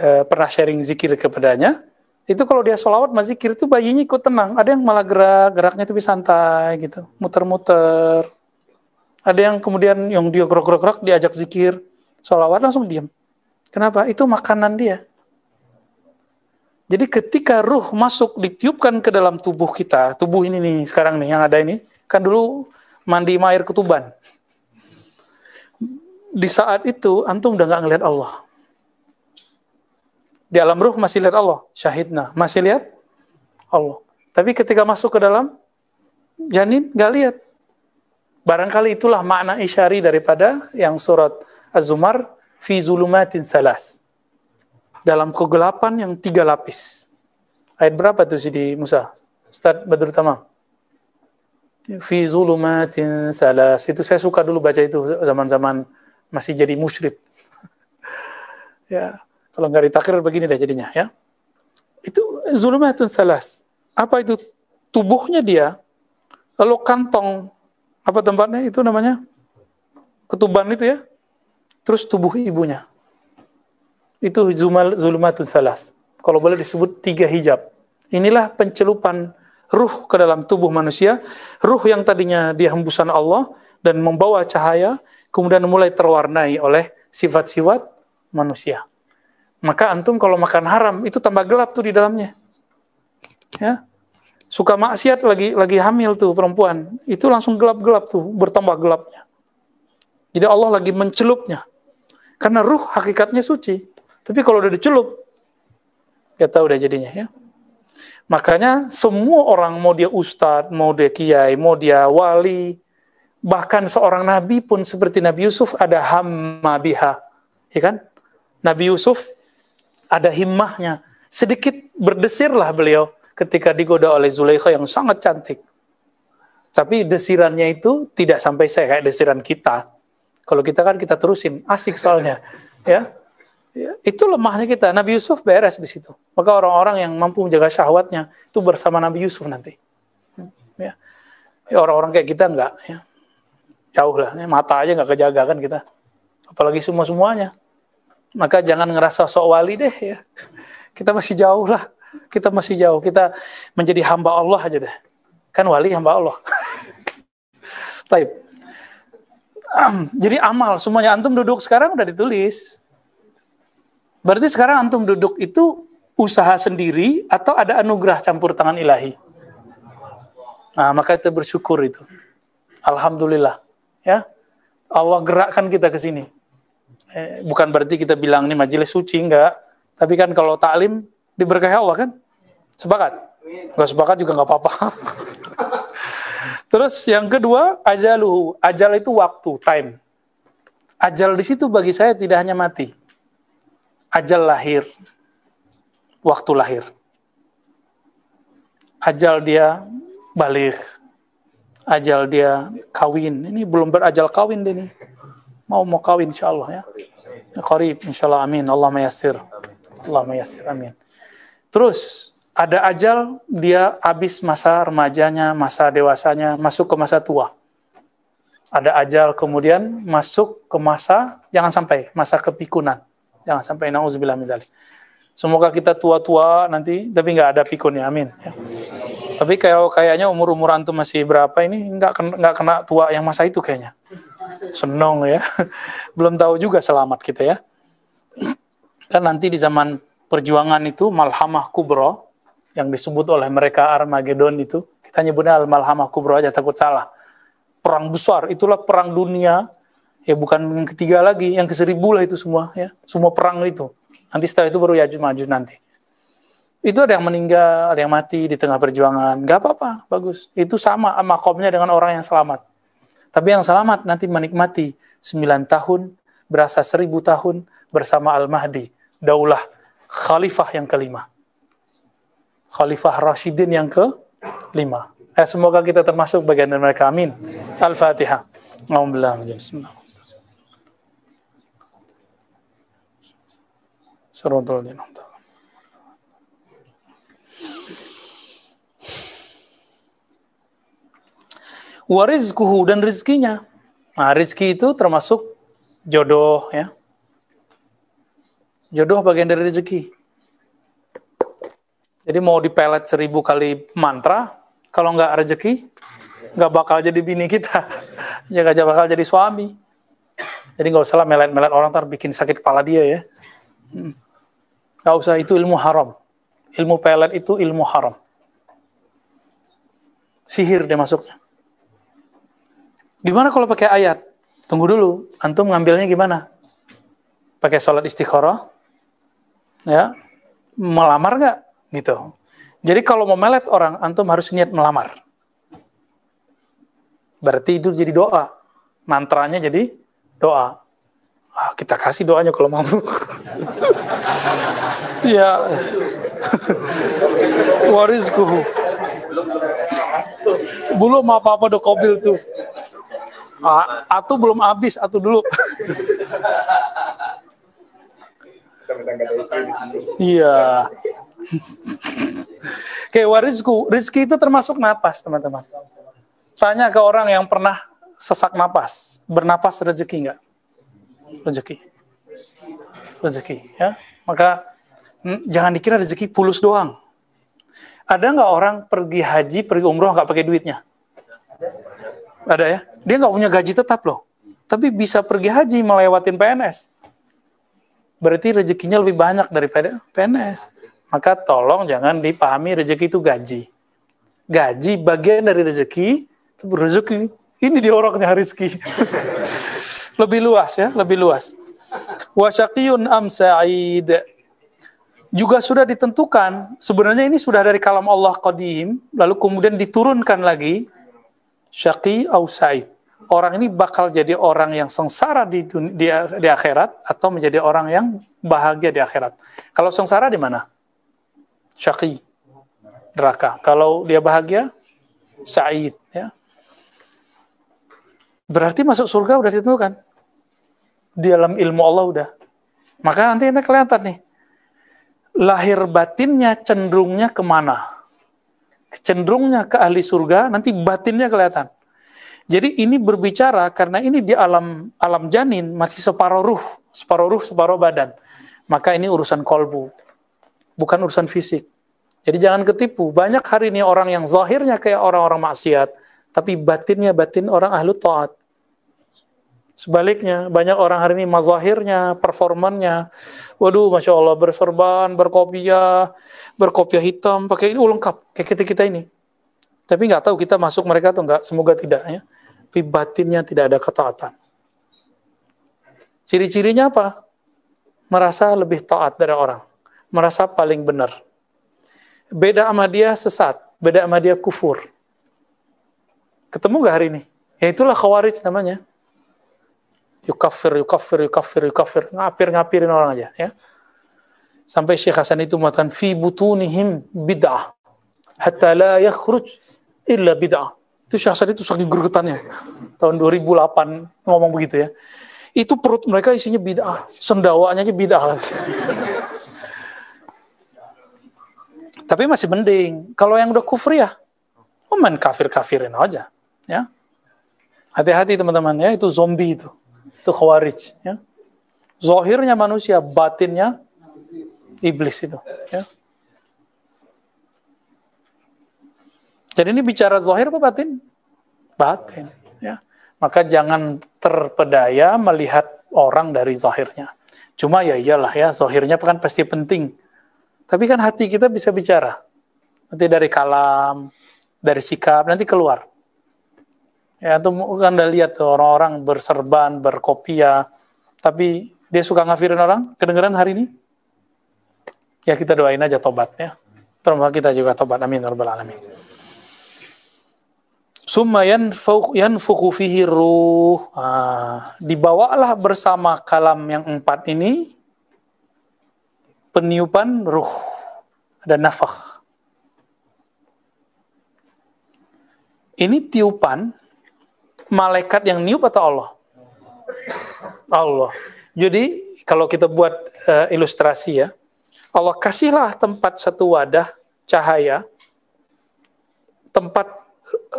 uh, pernah sharing zikir kepadanya, itu kalau dia sholawat mas zikir itu bayinya ikut tenang. Ada yang malah gerak, geraknya itu santai gitu, muter-muter. Ada yang kemudian yang dia gerak-gerak diajak zikir, sholawat langsung diam. Kenapa? Itu makanan dia. Jadi ketika ruh masuk ditiupkan ke dalam tubuh kita, tubuh ini nih sekarang nih yang ada ini, kan dulu mandi air ketuban di saat itu antum udah nggak ngelihat Allah. Di alam ruh masih lihat Allah, syahidna, masih lihat Allah. Tapi ketika masuk ke dalam janin nggak lihat. Barangkali itulah makna isyari daripada yang surat Az-Zumar fi zulumatin salas. Dalam kegelapan yang tiga lapis. Ayat berapa tuh sih di Musa? Ustaz Badrul Tamam. fi zulumatin salas. Itu saya suka dulu baca itu zaman-zaman masih jadi musyrik. ya, kalau nggak ditakrir begini deh jadinya ya. Itu zulumatin salas. Apa itu? Tubuhnya dia, lalu kantong, apa tempatnya itu namanya? Ketuban itu ya. Terus tubuh ibunya. Itu zulumatun salas. Kalau boleh disebut tiga hijab. Inilah pencelupan ruh ke dalam tubuh manusia, ruh yang tadinya dia hembusan Allah dan membawa cahaya, kemudian mulai terwarnai oleh sifat-sifat manusia. Maka antum kalau makan haram itu tambah gelap tuh di dalamnya. Ya. Suka maksiat lagi lagi hamil tuh perempuan, itu langsung gelap-gelap tuh, bertambah gelapnya. Jadi Allah lagi mencelupnya. Karena ruh hakikatnya suci. Tapi kalau udah dicelup, ya tahu udah jadinya ya. Makanya semua orang mau dia ustadz, mau dia kiai, mau dia wali, bahkan seorang nabi pun seperti Nabi Yusuf ada hamma biha. Ya kan? Nabi Yusuf ada himmahnya. Sedikit berdesirlah beliau ketika digoda oleh Zulaikha yang sangat cantik. Tapi desirannya itu tidak sampai saya kayak desiran kita. Kalau kita kan kita terusin, asik soalnya. Ya, Ya, itu lemahnya kita. Nabi Yusuf beres di situ. Maka orang-orang yang mampu menjaga syahwatnya itu bersama Nabi Yusuf nanti. Ya, ya orang-orang kayak kita enggak. Ya. Jauh lah. Ya, mata aja nggak kejaga kan kita. Apalagi semua semuanya. Maka jangan ngerasa sok wali deh ya. Kita masih jauh lah. Kita masih jauh. Kita menjadi hamba Allah aja deh. Kan wali hamba Allah. Baik. Jadi amal semuanya antum duduk sekarang udah ditulis Berarti sekarang antum duduk itu usaha sendiri atau ada anugerah campur tangan ilahi? Nah, maka kita bersyukur itu. Alhamdulillah. Ya. Allah gerakkan kita ke sini. Eh, bukan berarti kita bilang ini majelis suci, enggak. Tapi kan kalau taklim diberkahi Allah kan? Sepakat? Enggak sepakat juga enggak apa-apa. Terus yang kedua, ajaluhu. Ajal itu waktu, time. Ajal di situ bagi saya tidak hanya mati ajal lahir, waktu lahir. Ajal dia balik, ajal dia kawin. Ini belum berajal kawin deh nih. Mau mau kawin insya Allah ya. Qarib insya Allah amin. Allah mayasir. Allah mayasir amin. Terus ada ajal dia habis masa remajanya, masa dewasanya, masuk ke masa tua. Ada ajal kemudian masuk ke masa jangan sampai masa kepikunan Jangan sampai nauzubillah min Semoga kita tua-tua nanti tapi nggak ada pikunnya. Amin. Ya. Tapi kayak kayaknya umur-umur antum masih berapa ini nggak nggak kena tua yang masa itu kayaknya. Senong ya. Belum tahu juga selamat kita ya. Kan nanti di zaman perjuangan itu malhamah kubro yang disebut oleh mereka Armageddon itu kita nyebutnya al malhamah kubro aja takut salah. Perang besar itulah perang dunia ya bukan yang ketiga lagi, yang ke seribu lah itu semua ya, semua perang itu. Nanti setelah itu baru Yajuj maju nanti. Itu ada yang meninggal, ada yang mati di tengah perjuangan. Gak apa-apa, bagus. Itu sama makomnya dengan orang yang selamat. Tapi yang selamat nanti menikmati sembilan tahun, berasa seribu tahun bersama Al-Mahdi. Daulah khalifah yang kelima. Khalifah Rashidin yang ke lima. Eh, semoga kita termasuk bagian dari mereka. Amin. Al-Fatihah. Bismillah. Suratul Warizkuhu dan rizkinya. Nah, rizki itu termasuk jodoh ya. Jodoh bagian dari rezeki. Jadi mau dipelet seribu kali mantra, kalau nggak rezeki, nggak bakal jadi bini kita. Ya nggak bakal jadi suami. Jadi nggak usah melet-melet orang ntar bikin sakit kepala dia ya. Hmm. Gak usah, itu ilmu haram. Ilmu pelet itu ilmu haram. Sihir dia masuknya. Gimana kalau pakai ayat? Tunggu dulu, antum ngambilnya gimana? Pakai sholat istikharah? Ya, melamar nggak? Gitu. Jadi kalau mau melet orang, antum harus niat melamar. Berarti itu jadi doa. Mantranya jadi doa ah, kita kasih doanya kalau mau. ya. Warizkuhu. belum apa-apa udah kobil tuh. Ah, atu belum habis, atu dulu. Iya. Oke, warizku. Rizki itu termasuk napas, teman-teman. Tanya ke orang yang pernah sesak napas. Bernapas rezeki enggak? Rezeki. Rezeki, ya. Maka hmm, jangan dikira rezeki pulus doang. Ada nggak orang pergi haji, pergi umroh nggak pakai duitnya? Ada ya? Dia nggak punya gaji tetap loh. Tapi bisa pergi haji melewatin PNS. Berarti rezekinya lebih banyak daripada PNS. Maka tolong jangan dipahami rezeki itu gaji. Gaji bagian dari rezeki, itu rezeki. Ini dia orangnya rezeki. lebih luas ya, lebih luas. Wasyaqiyun am sa'id juga sudah ditentukan sebenarnya ini sudah dari kalam Allah qadim lalu kemudian diturunkan lagi syaqi au sa'id. Orang ini bakal jadi orang yang sengsara di, di di akhirat atau menjadi orang yang bahagia di akhirat. Kalau sengsara di mana? Syaqi. Neraka. Kalau dia bahagia? Sa'id ya. Berarti masuk surga udah ditentukan? Di dalam ilmu Allah udah. Maka nanti ini kelihatan nih. Lahir batinnya cenderungnya ke mana? Cenderungnya ke ahli surga, nanti batinnya kelihatan. Jadi ini berbicara karena ini di alam alam janin masih separuh ruh, separuh ruh, separuh badan. Maka ini urusan kolbu, bukan urusan fisik. Jadi jangan ketipu. Banyak hari ini orang yang zahirnya kayak orang-orang maksiat, tapi batinnya batin orang ahlu taat. Sebaliknya, banyak orang hari ini mazahirnya, performannya, waduh, masya Allah, berserban, berkopiah, berkopiah hitam, pakai ini lengkap, kayak kita kita ini. Tapi nggak tahu kita masuk mereka atau nggak, semoga tidak ya. Tapi batinnya tidak ada ketaatan. Ciri-cirinya apa? Merasa lebih taat dari orang, merasa paling benar. Beda sama dia sesat, beda sama dia kufur. Ketemu gak hari ini? Ya itulah khawarij namanya yukafir, yukafir, yukafir, yukafir, ngapir ngapirin orang aja ya. Sampai Syekh Hasan itu mengatakan fi butunihim bid'ah hatta la yakhruj illa bid'ah. Itu Syekh Hasan itu saking gergetannya. Tahun 2008 ngomong begitu ya. Itu perut mereka isinya bid'ah, sendawanya aja bid'ah. Tapi masih mending. Kalau yang udah kufur ya, oh main kafir-kafirin aja. Ya. Hati-hati teman-teman ya, itu zombie itu. Itu khawarij. Ya. Zohirnya manusia, batinnya iblis itu. Ya. Jadi ini bicara zohir apa batin? Batin. Ya. Maka jangan terpedaya melihat orang dari zohirnya. Cuma ya iyalah ya, zohirnya kan pasti penting. Tapi kan hati kita bisa bicara. Nanti dari kalam, dari sikap, nanti keluar. Ya, itu kan udah lihat tuh orang-orang berserban, berkopiah, tapi dia suka ngafirin orang, kedengeran hari ini? Ya kita doain aja tobat ya. Terima kita juga tobat. Amin. Ya Rabbal Alamin. Summa yanfuku fihi ruh. Ah, dibawalah bersama kalam yang empat ini peniupan ruh. Ada nafah. Ini tiupan malaikat yang niup atau Allah? Allah. Jadi kalau kita buat uh, ilustrasi ya, Allah kasihlah tempat satu wadah cahaya, tempat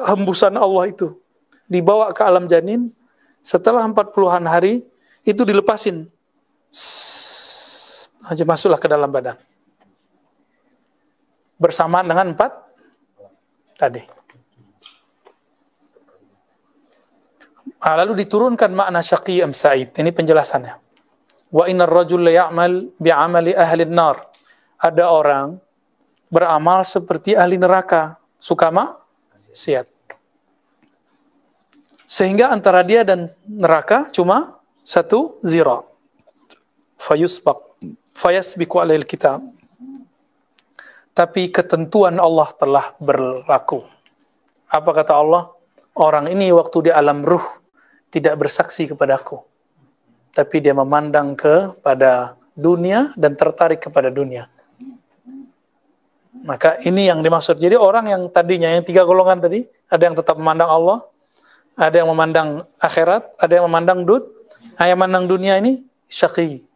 hembusan Allah itu dibawa ke alam janin, setelah 40-an hari itu dilepasin. aja masuklah ke dalam badan. Bersamaan dengan empat tadi. Ah, lalu diturunkan makna syaqi am sa'id. Ini penjelasannya. Wa innar rajul la ya'mal bi'amali ahli nar. Ada orang beramal seperti ahli neraka. Suka siat. Sehingga antara dia dan neraka cuma satu zira. Fayusbaq. Fayasbiku alail kitab. Tapi ketentuan Allah telah berlaku. Apa kata Allah? Orang ini waktu di alam ruh tidak bersaksi kepadaku. Tapi dia memandang kepada dunia dan tertarik kepada dunia. Maka ini yang dimaksud. Jadi orang yang tadinya, yang tiga golongan tadi, Ada yang tetap memandang Allah, ada yang memandang akhirat, ada yang memandang dud, yang memandang dunia ini syaqi.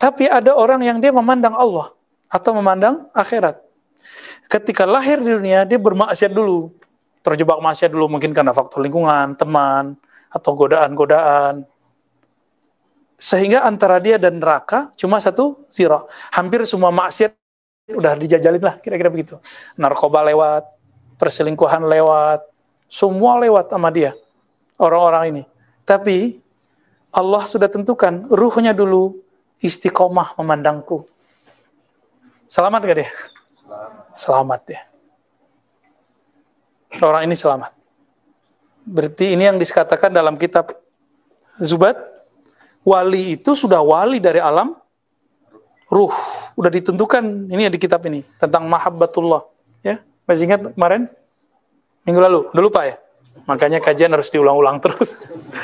Tapi ada orang yang dia memandang Allah atau memandang akhirat. Ketika lahir di dunia, dia bermaksiat dulu. Terjebak maksiat dulu mungkin karena faktor lingkungan, teman, atau godaan-godaan. Sehingga antara dia dan neraka cuma satu zero. Hampir semua maksiat udah dijajalin lah, kira-kira begitu. Narkoba lewat, perselingkuhan lewat, semua lewat sama dia. Orang-orang ini. Tapi Allah sudah tentukan ruhnya dulu istiqomah memandangku. Selamat gak dia? Selamat ya. Orang ini selamat. Berarti ini yang dikatakan dalam kitab Zubat, wali itu sudah wali dari alam ruh. Udah ditentukan ini di kitab ini tentang mahabbatullah. Ya, masih ingat kemarin? Minggu lalu, udah lupa ya? Makanya kajian harus diulang-ulang terus.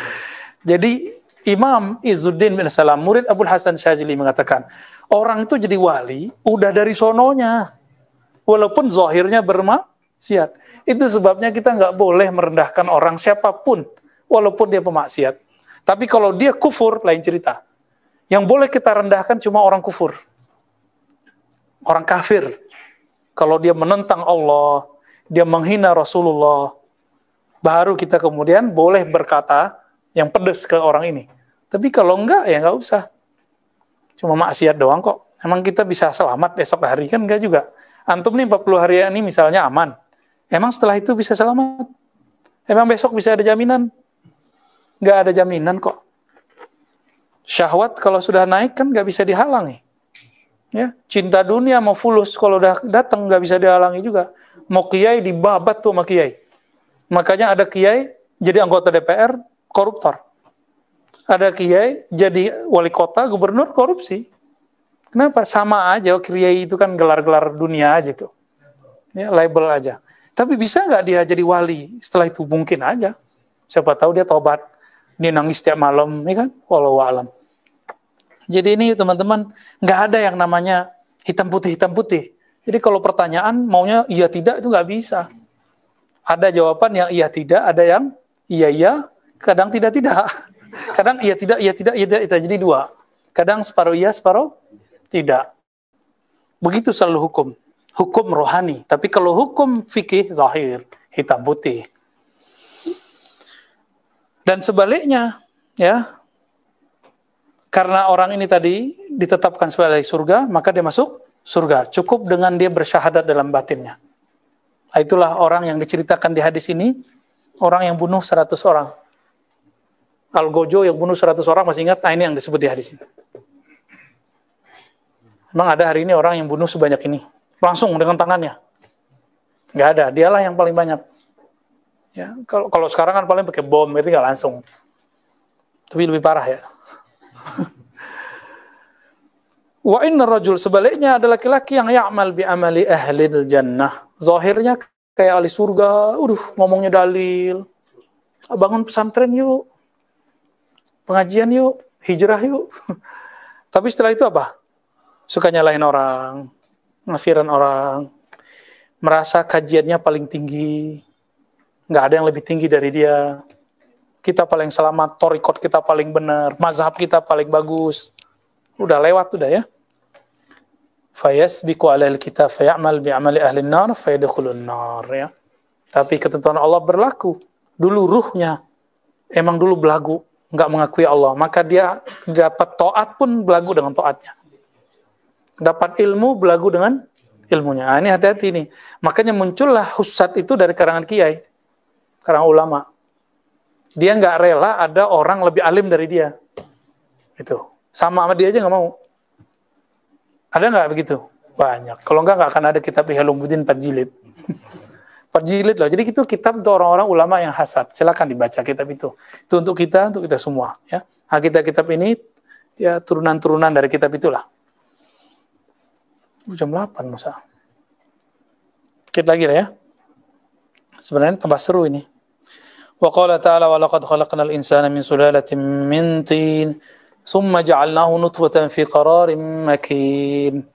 Jadi Imam Izzuddin bin Salam, murid Abu Hasan Syazili mengatakan, orang itu jadi wali udah dari sononya. Walaupun zahirnya bermaksiat. Itu sebabnya kita nggak boleh merendahkan orang siapa pun, walaupun dia pemaksiat. Tapi kalau dia kufur, lain cerita. Yang boleh kita rendahkan cuma orang kufur. Orang kafir. Kalau dia menentang Allah, dia menghina Rasulullah, baru kita kemudian boleh berkata, yang pedes ke orang ini. Tapi kalau enggak ya enggak usah. Cuma maksiat doang kok. Emang kita bisa selamat besok hari kan enggak juga. Antum nih 40 hari ini misalnya aman. Emang setelah itu bisa selamat? Emang besok bisa ada jaminan? Enggak ada jaminan kok. Syahwat kalau sudah naik kan nggak bisa dihalangi. Ya, cinta dunia mau fulus kalau udah datang nggak bisa dihalangi juga. Mau kiai dibabat tuh sama kiai. Makanya ada kiai jadi anggota DPR koruptor. Ada kiai jadi wali kota, gubernur korupsi. Kenapa? Sama aja, kiai itu kan gelar-gelar dunia aja tuh. Ya, label aja. Tapi bisa nggak dia jadi wali? Setelah itu mungkin aja. Siapa tahu dia tobat. Dia nangis setiap malam, ya kan? Walau alam. Jadi ini teman-teman, nggak ada yang namanya hitam putih hitam putih. Jadi kalau pertanyaan maunya iya tidak itu nggak bisa. Ada jawaban yang iya tidak, ada yang iya iya, kadang tidak tidak. Kadang iya tidak, iya tidak, iya tidak, jadi dua. Kadang separuh iya, separuh tidak. Begitu selalu hukum. Hukum rohani. Tapi kalau hukum fikih, zahir, hitam putih. Dan sebaliknya, ya, karena orang ini tadi ditetapkan sebagai surga, maka dia masuk surga. Cukup dengan dia bersyahadat dalam batinnya. Itulah orang yang diceritakan di hadis ini, orang yang bunuh 100 orang. Al-Gojo yang bunuh 100 orang masih ingat? Nah ini yang disebut di hadis ini. Memang ada hari ini orang yang bunuh sebanyak ini. Langsung dengan tangannya. Nggak ada, dialah yang paling banyak. Ya, kalau kalau sekarang kan paling pakai bom, itu nggak langsung. Tapi lebih parah ya. Wa inna rajul sebaliknya ada laki-laki yang ya'mal bi amali ahlil jannah. Zahirnya kayak ahli surga, udah ngomongnya dalil. Bangun pesantren yuk pengajian yuk, hijrah yuk. Tapi setelah itu apa? Suka nyalahin orang, ngafiran orang, merasa kajiannya paling tinggi, nggak ada yang lebih tinggi dari dia. Kita paling selamat, torikot kita paling benar, mazhab kita paling bagus. Udah lewat udah ya. Fayas biku alail kita fayamal amali ahli nar fayadkhulun nar ya. Tapi ketentuan Allah berlaku. Dulu ruhnya emang dulu belagu, nggak mengakui Allah, maka dia dapat toat pun belagu dengan toatnya. Dapat ilmu belagu dengan ilmunya. Nah, ini hati-hati nih. Makanya muncullah husat itu dari karangan kiai, karangan ulama. Dia nggak rela ada orang lebih alim dari dia. Itu sama sama dia aja nggak mau. Ada nggak begitu? Banyak. Kalau nggak nggak akan ada kitab Ihalumuddin 4 jilid. Perjilid loh. Jadi itu kitab untuk orang-orang ulama yang hasad. Silakan dibaca kitab itu. Itu untuk kita, untuk kita semua. Ya. Nah, kitab-kitab ini ya turunan-turunan dari kitab itulah. Jam 8 Musa. Kita lagi lah ya. Sebenarnya tambah seru ini. Wa qala ta'ala wa laqad khalaqnal insana min sulalatin min tin thumma ja'alnahu nutfatan fi qararin makin.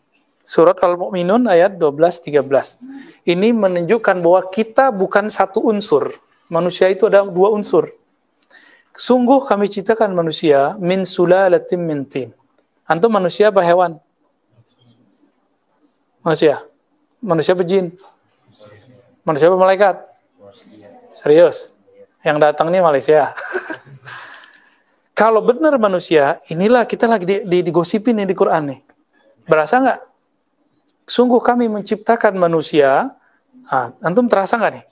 Surat Al-Mu'minun ayat 12-13. Ini menunjukkan bahwa kita bukan satu unsur. Manusia itu ada dua unsur. Sungguh kami ciptakan manusia min sulalatin min tin. Antum manusia apa hewan? Manusia. Manusia apa jin? Manusia apa malaikat? Serius. Yang datang nih Malaysia. Kalau benar manusia, inilah kita lagi di, di, digosipin nih di Quran nih. Berasa nggak? Sungguh kami menciptakan manusia. Ah, antum terasa nggak nih?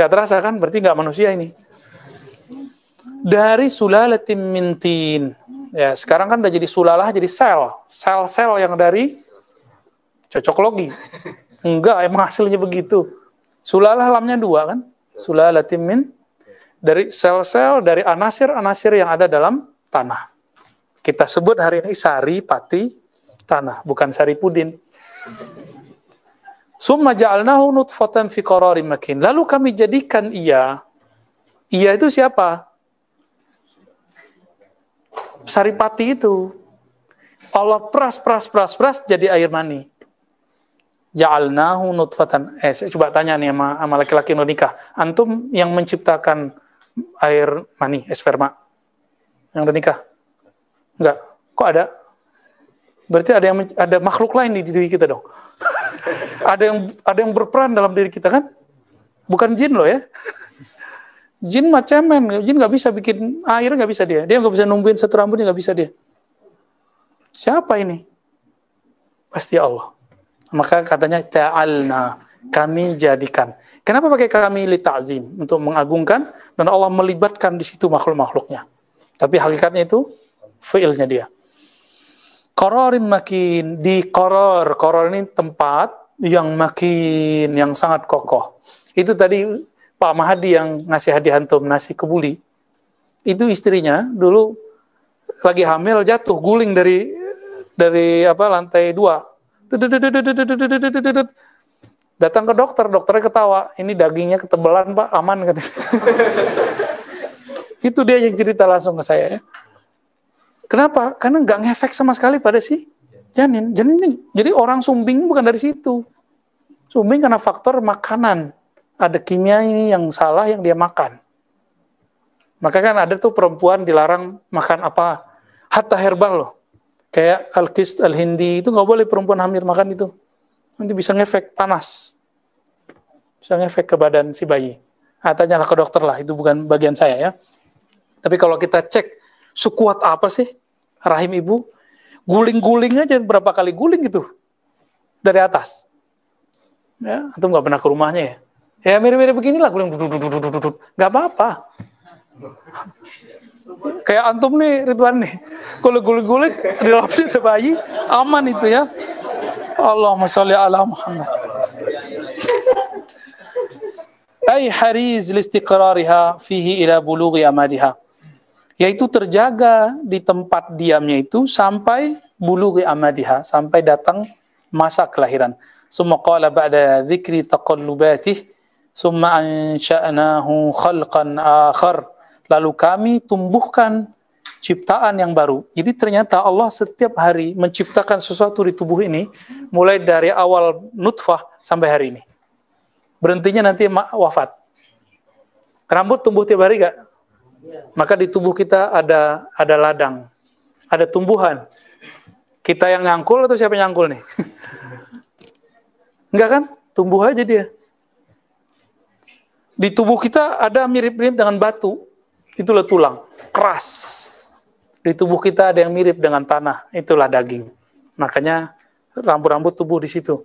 Nggak terasa kan? Berarti nggak manusia ini. Dari sulalatin mintin. Ya, sekarang kan udah jadi sulalah jadi sel. Sel-sel yang dari cocok logi. Enggak, emang hasilnya begitu. Sulalah lamnya dua kan? Sulalatin min dari sel-sel dari anasir-anasir yang ada dalam tanah. Kita sebut hari ini sari pati tanah, bukan sari pudin. Summa ja'alnahu nutfatan fi qararin makin. Lalu kami jadikan ia. Ia itu siapa? Saripati itu. Allah pras pras pras pras jadi air mani. Ja'alnahu nutfatan. Eh, coba tanya nih sama, laki-laki yang nikah. Antum yang menciptakan air mani, sperma? Yang udah nikah? Enggak. Kok ada? Berarti ada yang ada makhluk lain di diri kita dong. ada yang ada yang berperan dalam diri kita kan? Bukan jin loh ya. Jin macemen, jin nggak bisa bikin air nggak bisa dia. Dia nggak bisa numbuhin satu rambutnya nggak bisa dia. Siapa ini? Pasti Allah. Maka katanya ta'alna, kami jadikan. Kenapa pakai kami li ta'zim? Untuk mengagungkan dan Allah melibatkan di situ makhluk-makhluknya. Tapi hakikatnya itu fiilnya dia. Qararin makin di koror. Koror ini tempat yang makin yang sangat kokoh. Itu tadi Pak Mahadi yang ngasih hadiah antum nasi kebuli. Itu istrinya dulu lagi hamil jatuh guling dari dari apa lantai dua. Datang ke dokter, dokternya ketawa. Ini dagingnya ketebalan pak, aman katanya. Itu dia yang cerita langsung ke saya ya. Kenapa? Karena nggak ngefek sama sekali pada si janin. Janin jadi orang sumbing bukan dari situ. Sumbing karena faktor makanan. Ada kimia ini yang salah yang dia makan. Maka kan ada tuh perempuan dilarang makan apa? Hatta herbal loh. Kayak Al-Kist Al-Hindi itu nggak boleh perempuan hamil makan itu. Nanti bisa ngefek panas. Bisa ngefek ke badan si bayi. Nah, tanyalah ke dokter lah, itu bukan bagian saya ya. Tapi kalau kita cek, sekuat apa sih rahim ibu, guling-guling aja berapa kali guling gitu dari atas. Ya, atau nggak pernah ke rumahnya ya? Ya mirip-mirip beginilah guling, nggak apa-apa. Kayak antum nih Ridwan nih, kalau di dalam ada bayi, aman itu ya. Allahumma sholli ala Muhammad. Ay hariz listiqrariha fihi ila bulughi amadiha yaitu terjaga di tempat diamnya itu sampai bulu amadiha, sampai datang masa kelahiran. Summa qala ba'da dzikri taqallubatih summa ansha'nahu khalqan akhar. Lalu kami tumbuhkan ciptaan yang baru. Jadi ternyata Allah setiap hari menciptakan sesuatu di tubuh ini mulai dari awal nutfah sampai hari ini. Berhentinya nanti wafat. Rambut tumbuh tiap hari gak? Maka di tubuh kita ada ada ladang, ada tumbuhan. Kita yang ngangkul atau siapa yang ngangkul nih? Enggak kan? Tumbuh aja dia. Di tubuh kita ada mirip-mirip dengan batu. Itulah tulang, keras. Di tubuh kita ada yang mirip dengan tanah, itulah daging. Makanya rambut-rambut tubuh di situ.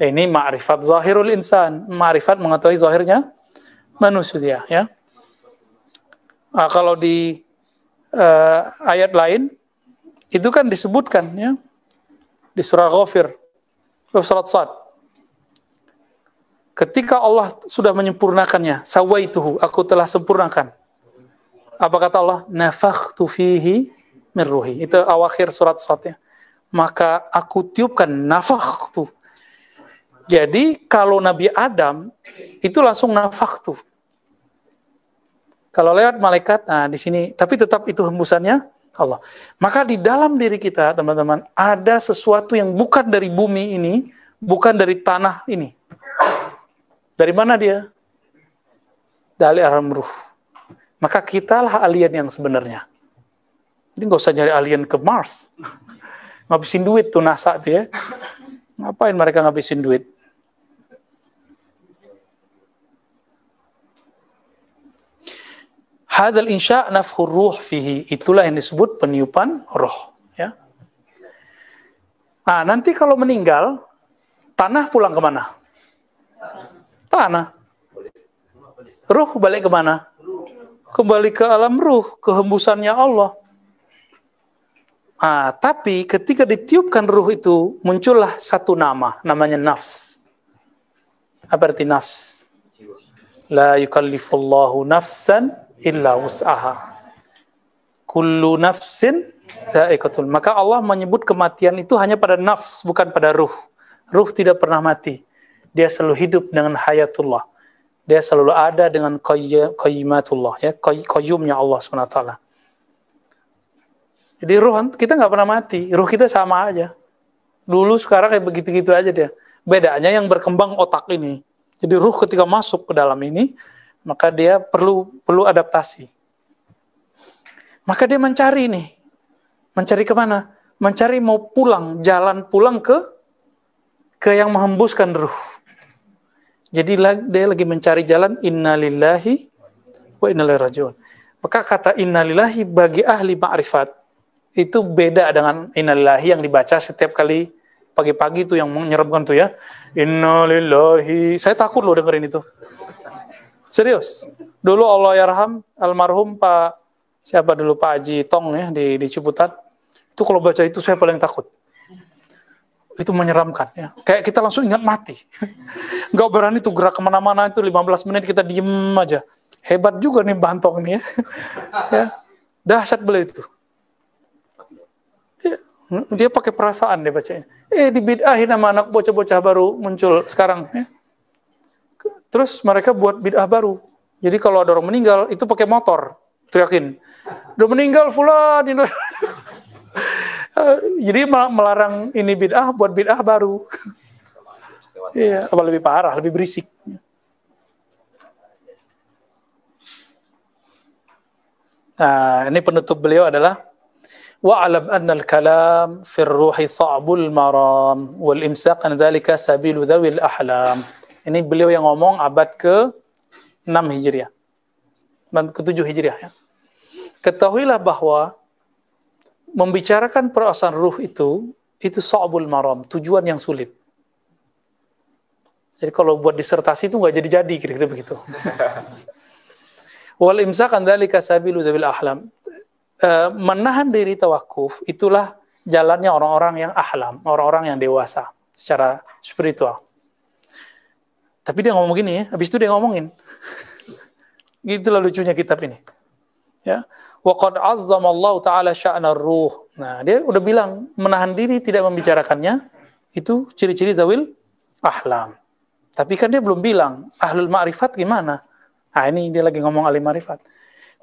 Ini ma'rifat zahirul insan, ma'rifat mengetahui zahirnya manusia ya. Nah, kalau di uh, ayat lain itu kan disebutkan ya di surah Ghafir, surat Sad. Ketika Allah sudah menyempurnakannya, sawaituhu, aku telah sempurnakan. Apa kata Allah? Nafakhtu fihi min ruhi. Itu awakhir surat Sad ya. Maka aku tiupkan nafakhtu. Jadi kalau Nabi Adam itu langsung nafakhtu kalau lewat malaikat, nah di sini, tapi tetap itu hembusannya Allah. Maka di dalam diri kita, teman-teman, ada sesuatu yang bukan dari bumi ini, bukan dari tanah ini. Dari mana dia? Dari alam ruh. Maka kitalah alien yang sebenarnya. Jadi nggak usah nyari alien ke Mars. Ngabisin duit tuh NASA tuh ya. Ngapain mereka ngabisin duit? Hadal insya nafhur ruh fihi. Itulah yang disebut peniupan roh. Ya. Nah, nanti kalau meninggal, tanah pulang ke mana? Tanah. Ruh balik ke mana? Kembali ke alam ruh, kehembusannya Allah. Nah, tapi ketika ditiupkan ruh itu, muncullah satu nama, namanya nafs. Apa arti nafs? La yukallifullahu nafsan illa wus'aha. Kullu nafsin za'iqatul. Maka Allah menyebut kematian itu hanya pada nafs, bukan pada ruh. Ruh tidak pernah mati. Dia selalu hidup dengan hayatullah. Dia selalu ada dengan qayyimatullah, ya, qayyumnya Allah SWT. Jadi ruh kita nggak pernah mati, ruh kita sama aja. Dulu sekarang kayak begitu-gitu aja dia. Bedanya yang berkembang otak ini. Jadi ruh ketika masuk ke dalam ini, maka dia perlu perlu adaptasi. Maka dia mencari nih, mencari ke mana? Mencari mau pulang, jalan pulang ke ke yang menghembuskan ruh. Jadi dia lagi mencari jalan innalillahi wa innalillahi rajiun. Maka kata innalillahi bagi ahli ma'rifat itu beda dengan innalillahi yang dibaca setiap kali pagi-pagi itu yang menyeramkan tuh ya. Innalillahi. Saya takut loh dengerin itu. Serius. Dulu Allah yarham almarhum Pak siapa dulu Pak Haji Tong ya di di Ciputat. Itu kalau baca itu saya paling takut. Itu menyeramkan ya. Kayak kita langsung ingat mati. Gak berani tuh gerak ke mana-mana itu 15 menit kita diem aja. Hebat juga nih Bantong ini ya. ya. Dahsyat beliau itu. Ya, dia pakai perasaan dia bacanya. Eh dibid'ahin sama anak bocah-bocah baru muncul sekarang. Ya. Terus mereka buat bid'ah baru. Jadi kalau ada orang meninggal, itu pakai motor. Teriakin. Udah meninggal fulan. Jadi melarang ini bid'ah buat bid'ah baru. Iya, apa lebih parah, lebih berisik. Nah, ini penutup beliau adalah wa'alam anna al-kalam fi ruhi sa'bul maram wal imsaq an dhalika sabilu dhawil ahlam. Ini beliau yang ngomong abad ke-6 Hijriah. Ke-7 Hijriah ya. Ketahuilah bahwa membicarakan perasaan ruh itu itu sa'bul maram, tujuan yang sulit. Jadi kalau buat disertasi itu nggak jadi-jadi kira-kira begitu. Wal imsakan dzalika sabilu dzabil ahlam. E, menahan diri tawakuf itulah jalannya orang-orang yang ahlam, orang-orang yang dewasa secara spiritual. Tapi dia ngomong gini ya, habis itu dia ngomongin. Itulah lucunya kitab ini. Ya. Wa qad azzama Allah taala sya'na ruh. Nah, dia udah bilang menahan diri tidak membicarakannya itu ciri-ciri zawil ahlam. Tapi kan dia belum bilang ahlul ma'rifat gimana. Nah, ini dia lagi ngomong ahli ma'rifat.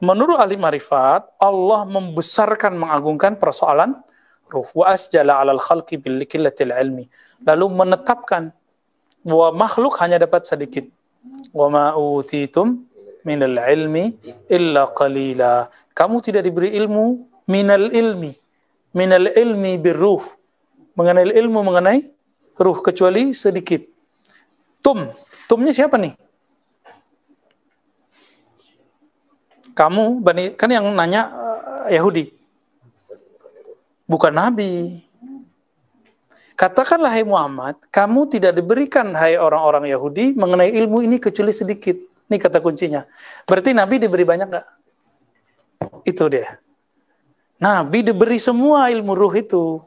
Menurut ahli ma'rifat, Allah membesarkan mengagungkan persoalan ruh wa asjala 'alal khalqi bil ilmi. Lalu menetapkan bahwa makhluk hanya dapat sedikit. Wa ma utitum minal ilmi illa qalila. Kamu tidak diberi ilmu minal ilmi. Minal ilmi birruh. Mengenai ilmu mengenai ruh kecuali sedikit. Tum. Tumnya siapa nih? Kamu, kan yang nanya uh, Yahudi. Bukan Nabi. Katakanlah hai Muhammad, kamu tidak diberikan hai orang-orang Yahudi mengenai ilmu ini kecuali sedikit. Ini kata kuncinya. Berarti Nabi diberi banyak nggak? Itu dia. Nabi diberi semua ilmu ruh itu.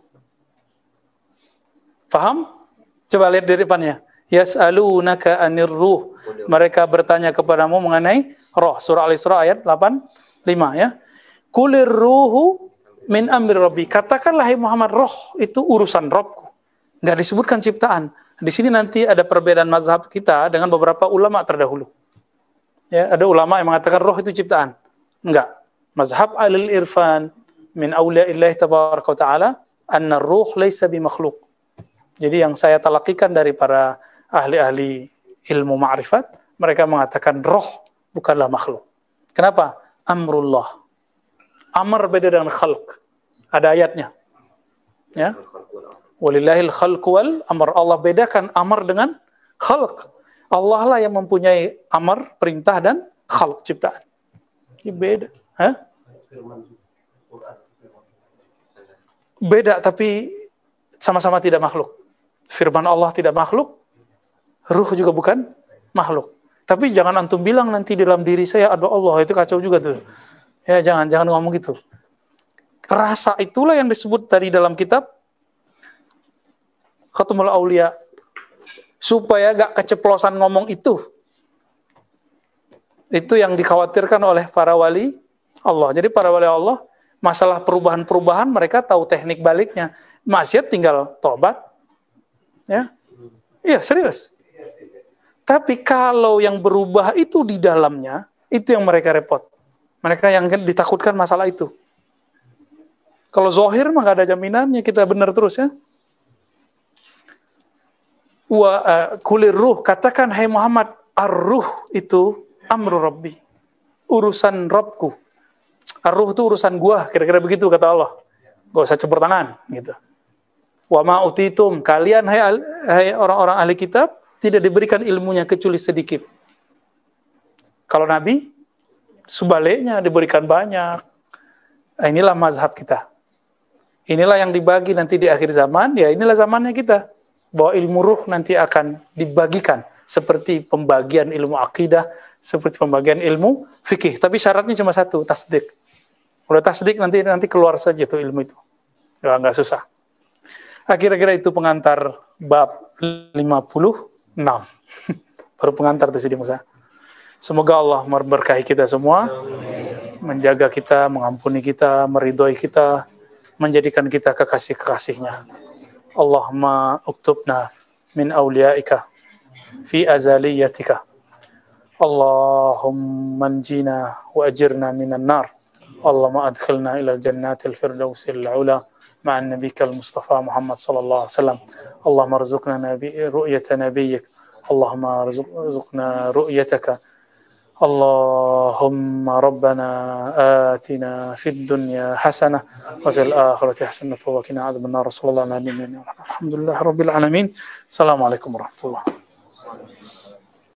Paham? Coba lihat di depannya. Yas'alunaka anir ruh. Mereka bertanya kepadamu mengenai roh. Surah Al-Isra ayat 85 ya. Kulir ruhu min amri rabbi. Katakanlah hai Muhammad, roh itu urusan Robku nggak disebutkan ciptaan. Di sini nanti ada perbedaan mazhab kita dengan beberapa ulama terdahulu. Ya, ada ulama yang mengatakan roh itu ciptaan. Enggak. Mazhab alil irfan min awliya'illahi tabaraka wa ta'ala anna ruh laysa bimakhluk. Jadi yang saya talakikan dari para ahli-ahli ilmu ma'rifat, mereka mengatakan roh bukanlah makhluk. Kenapa? Amrullah. Amr beda dengan khalq. Ada ayatnya. Ya. Walillahil khalq wal amr. Allah bedakan amr dengan khalq. Allah lah yang mempunyai amr, perintah dan khalq ciptaan. Ini beda. Hah? Beda tapi sama-sama tidak makhluk. Firman Allah tidak makhluk, ruh juga bukan makhluk. Tapi jangan antum bilang nanti dalam diri saya ada Allah, itu kacau juga tuh. Ya jangan, jangan ngomong gitu. Rasa itulah yang disebut tadi dalam kitab Khatumul Aulia. Supaya gak keceplosan ngomong itu. Itu yang dikhawatirkan oleh para wali Allah. Jadi para wali Allah, masalah perubahan-perubahan mereka tahu teknik baliknya. Maksiat tinggal tobat. Ya. Iya, serius. Tapi kalau yang berubah itu di dalamnya, itu yang mereka repot. Mereka yang ditakutkan masalah itu. Kalau zohir mah ada jaminannya kita benar terus ya. Wa uh, kulir ruh katakan hai Muhammad ar-ruh itu amru rabbi. Urusan Robku. Ar-ruh itu urusan gua, kira-kira begitu kata Allah. Gak usah campur tangan gitu. Wa ma utitum kalian hai, hai orang-orang ahli kitab tidak diberikan ilmunya kecuali sedikit. Kalau Nabi, sebaliknya diberikan banyak. Inilah mazhab kita. Inilah yang dibagi nanti di akhir zaman, ya inilah zamannya kita. Bahwa ilmu ruh nanti akan dibagikan. Seperti pembagian ilmu akidah, seperti pembagian ilmu fikih. Tapi syaratnya cuma satu, tasdik. Udah tasdik nanti nanti keluar saja tuh ilmu itu. Ya, nggak susah. Akhir-akhir nah, itu pengantar bab 50 6. Baru pengantar tuh Sidi Musa. Semoga Allah memberkahi kita semua, menjaga kita, mengampuni kita, meridhoi kita, menjadikan kita kekasih-kekasihnya. اللهم اكتبنا من أوليائك في أزاليتك اللهم انجينا وأجرنا من النار. اللهم أدخلنا إلى الجنات الفردوس العلى مع نبيك المصطفى محمد صلى الله عليه وسلم. اللهم ارزقنا نبي رؤية نبيك. اللهم ارزقنا رؤيتك. اللهم ربنا آتنا في الدنيا حسنة وفي الآخرة حسنة وقنا عذاب النار. صلى الله عليه وسلم الحمد لله رب العالمين. السلام عليكم ورحمة الله.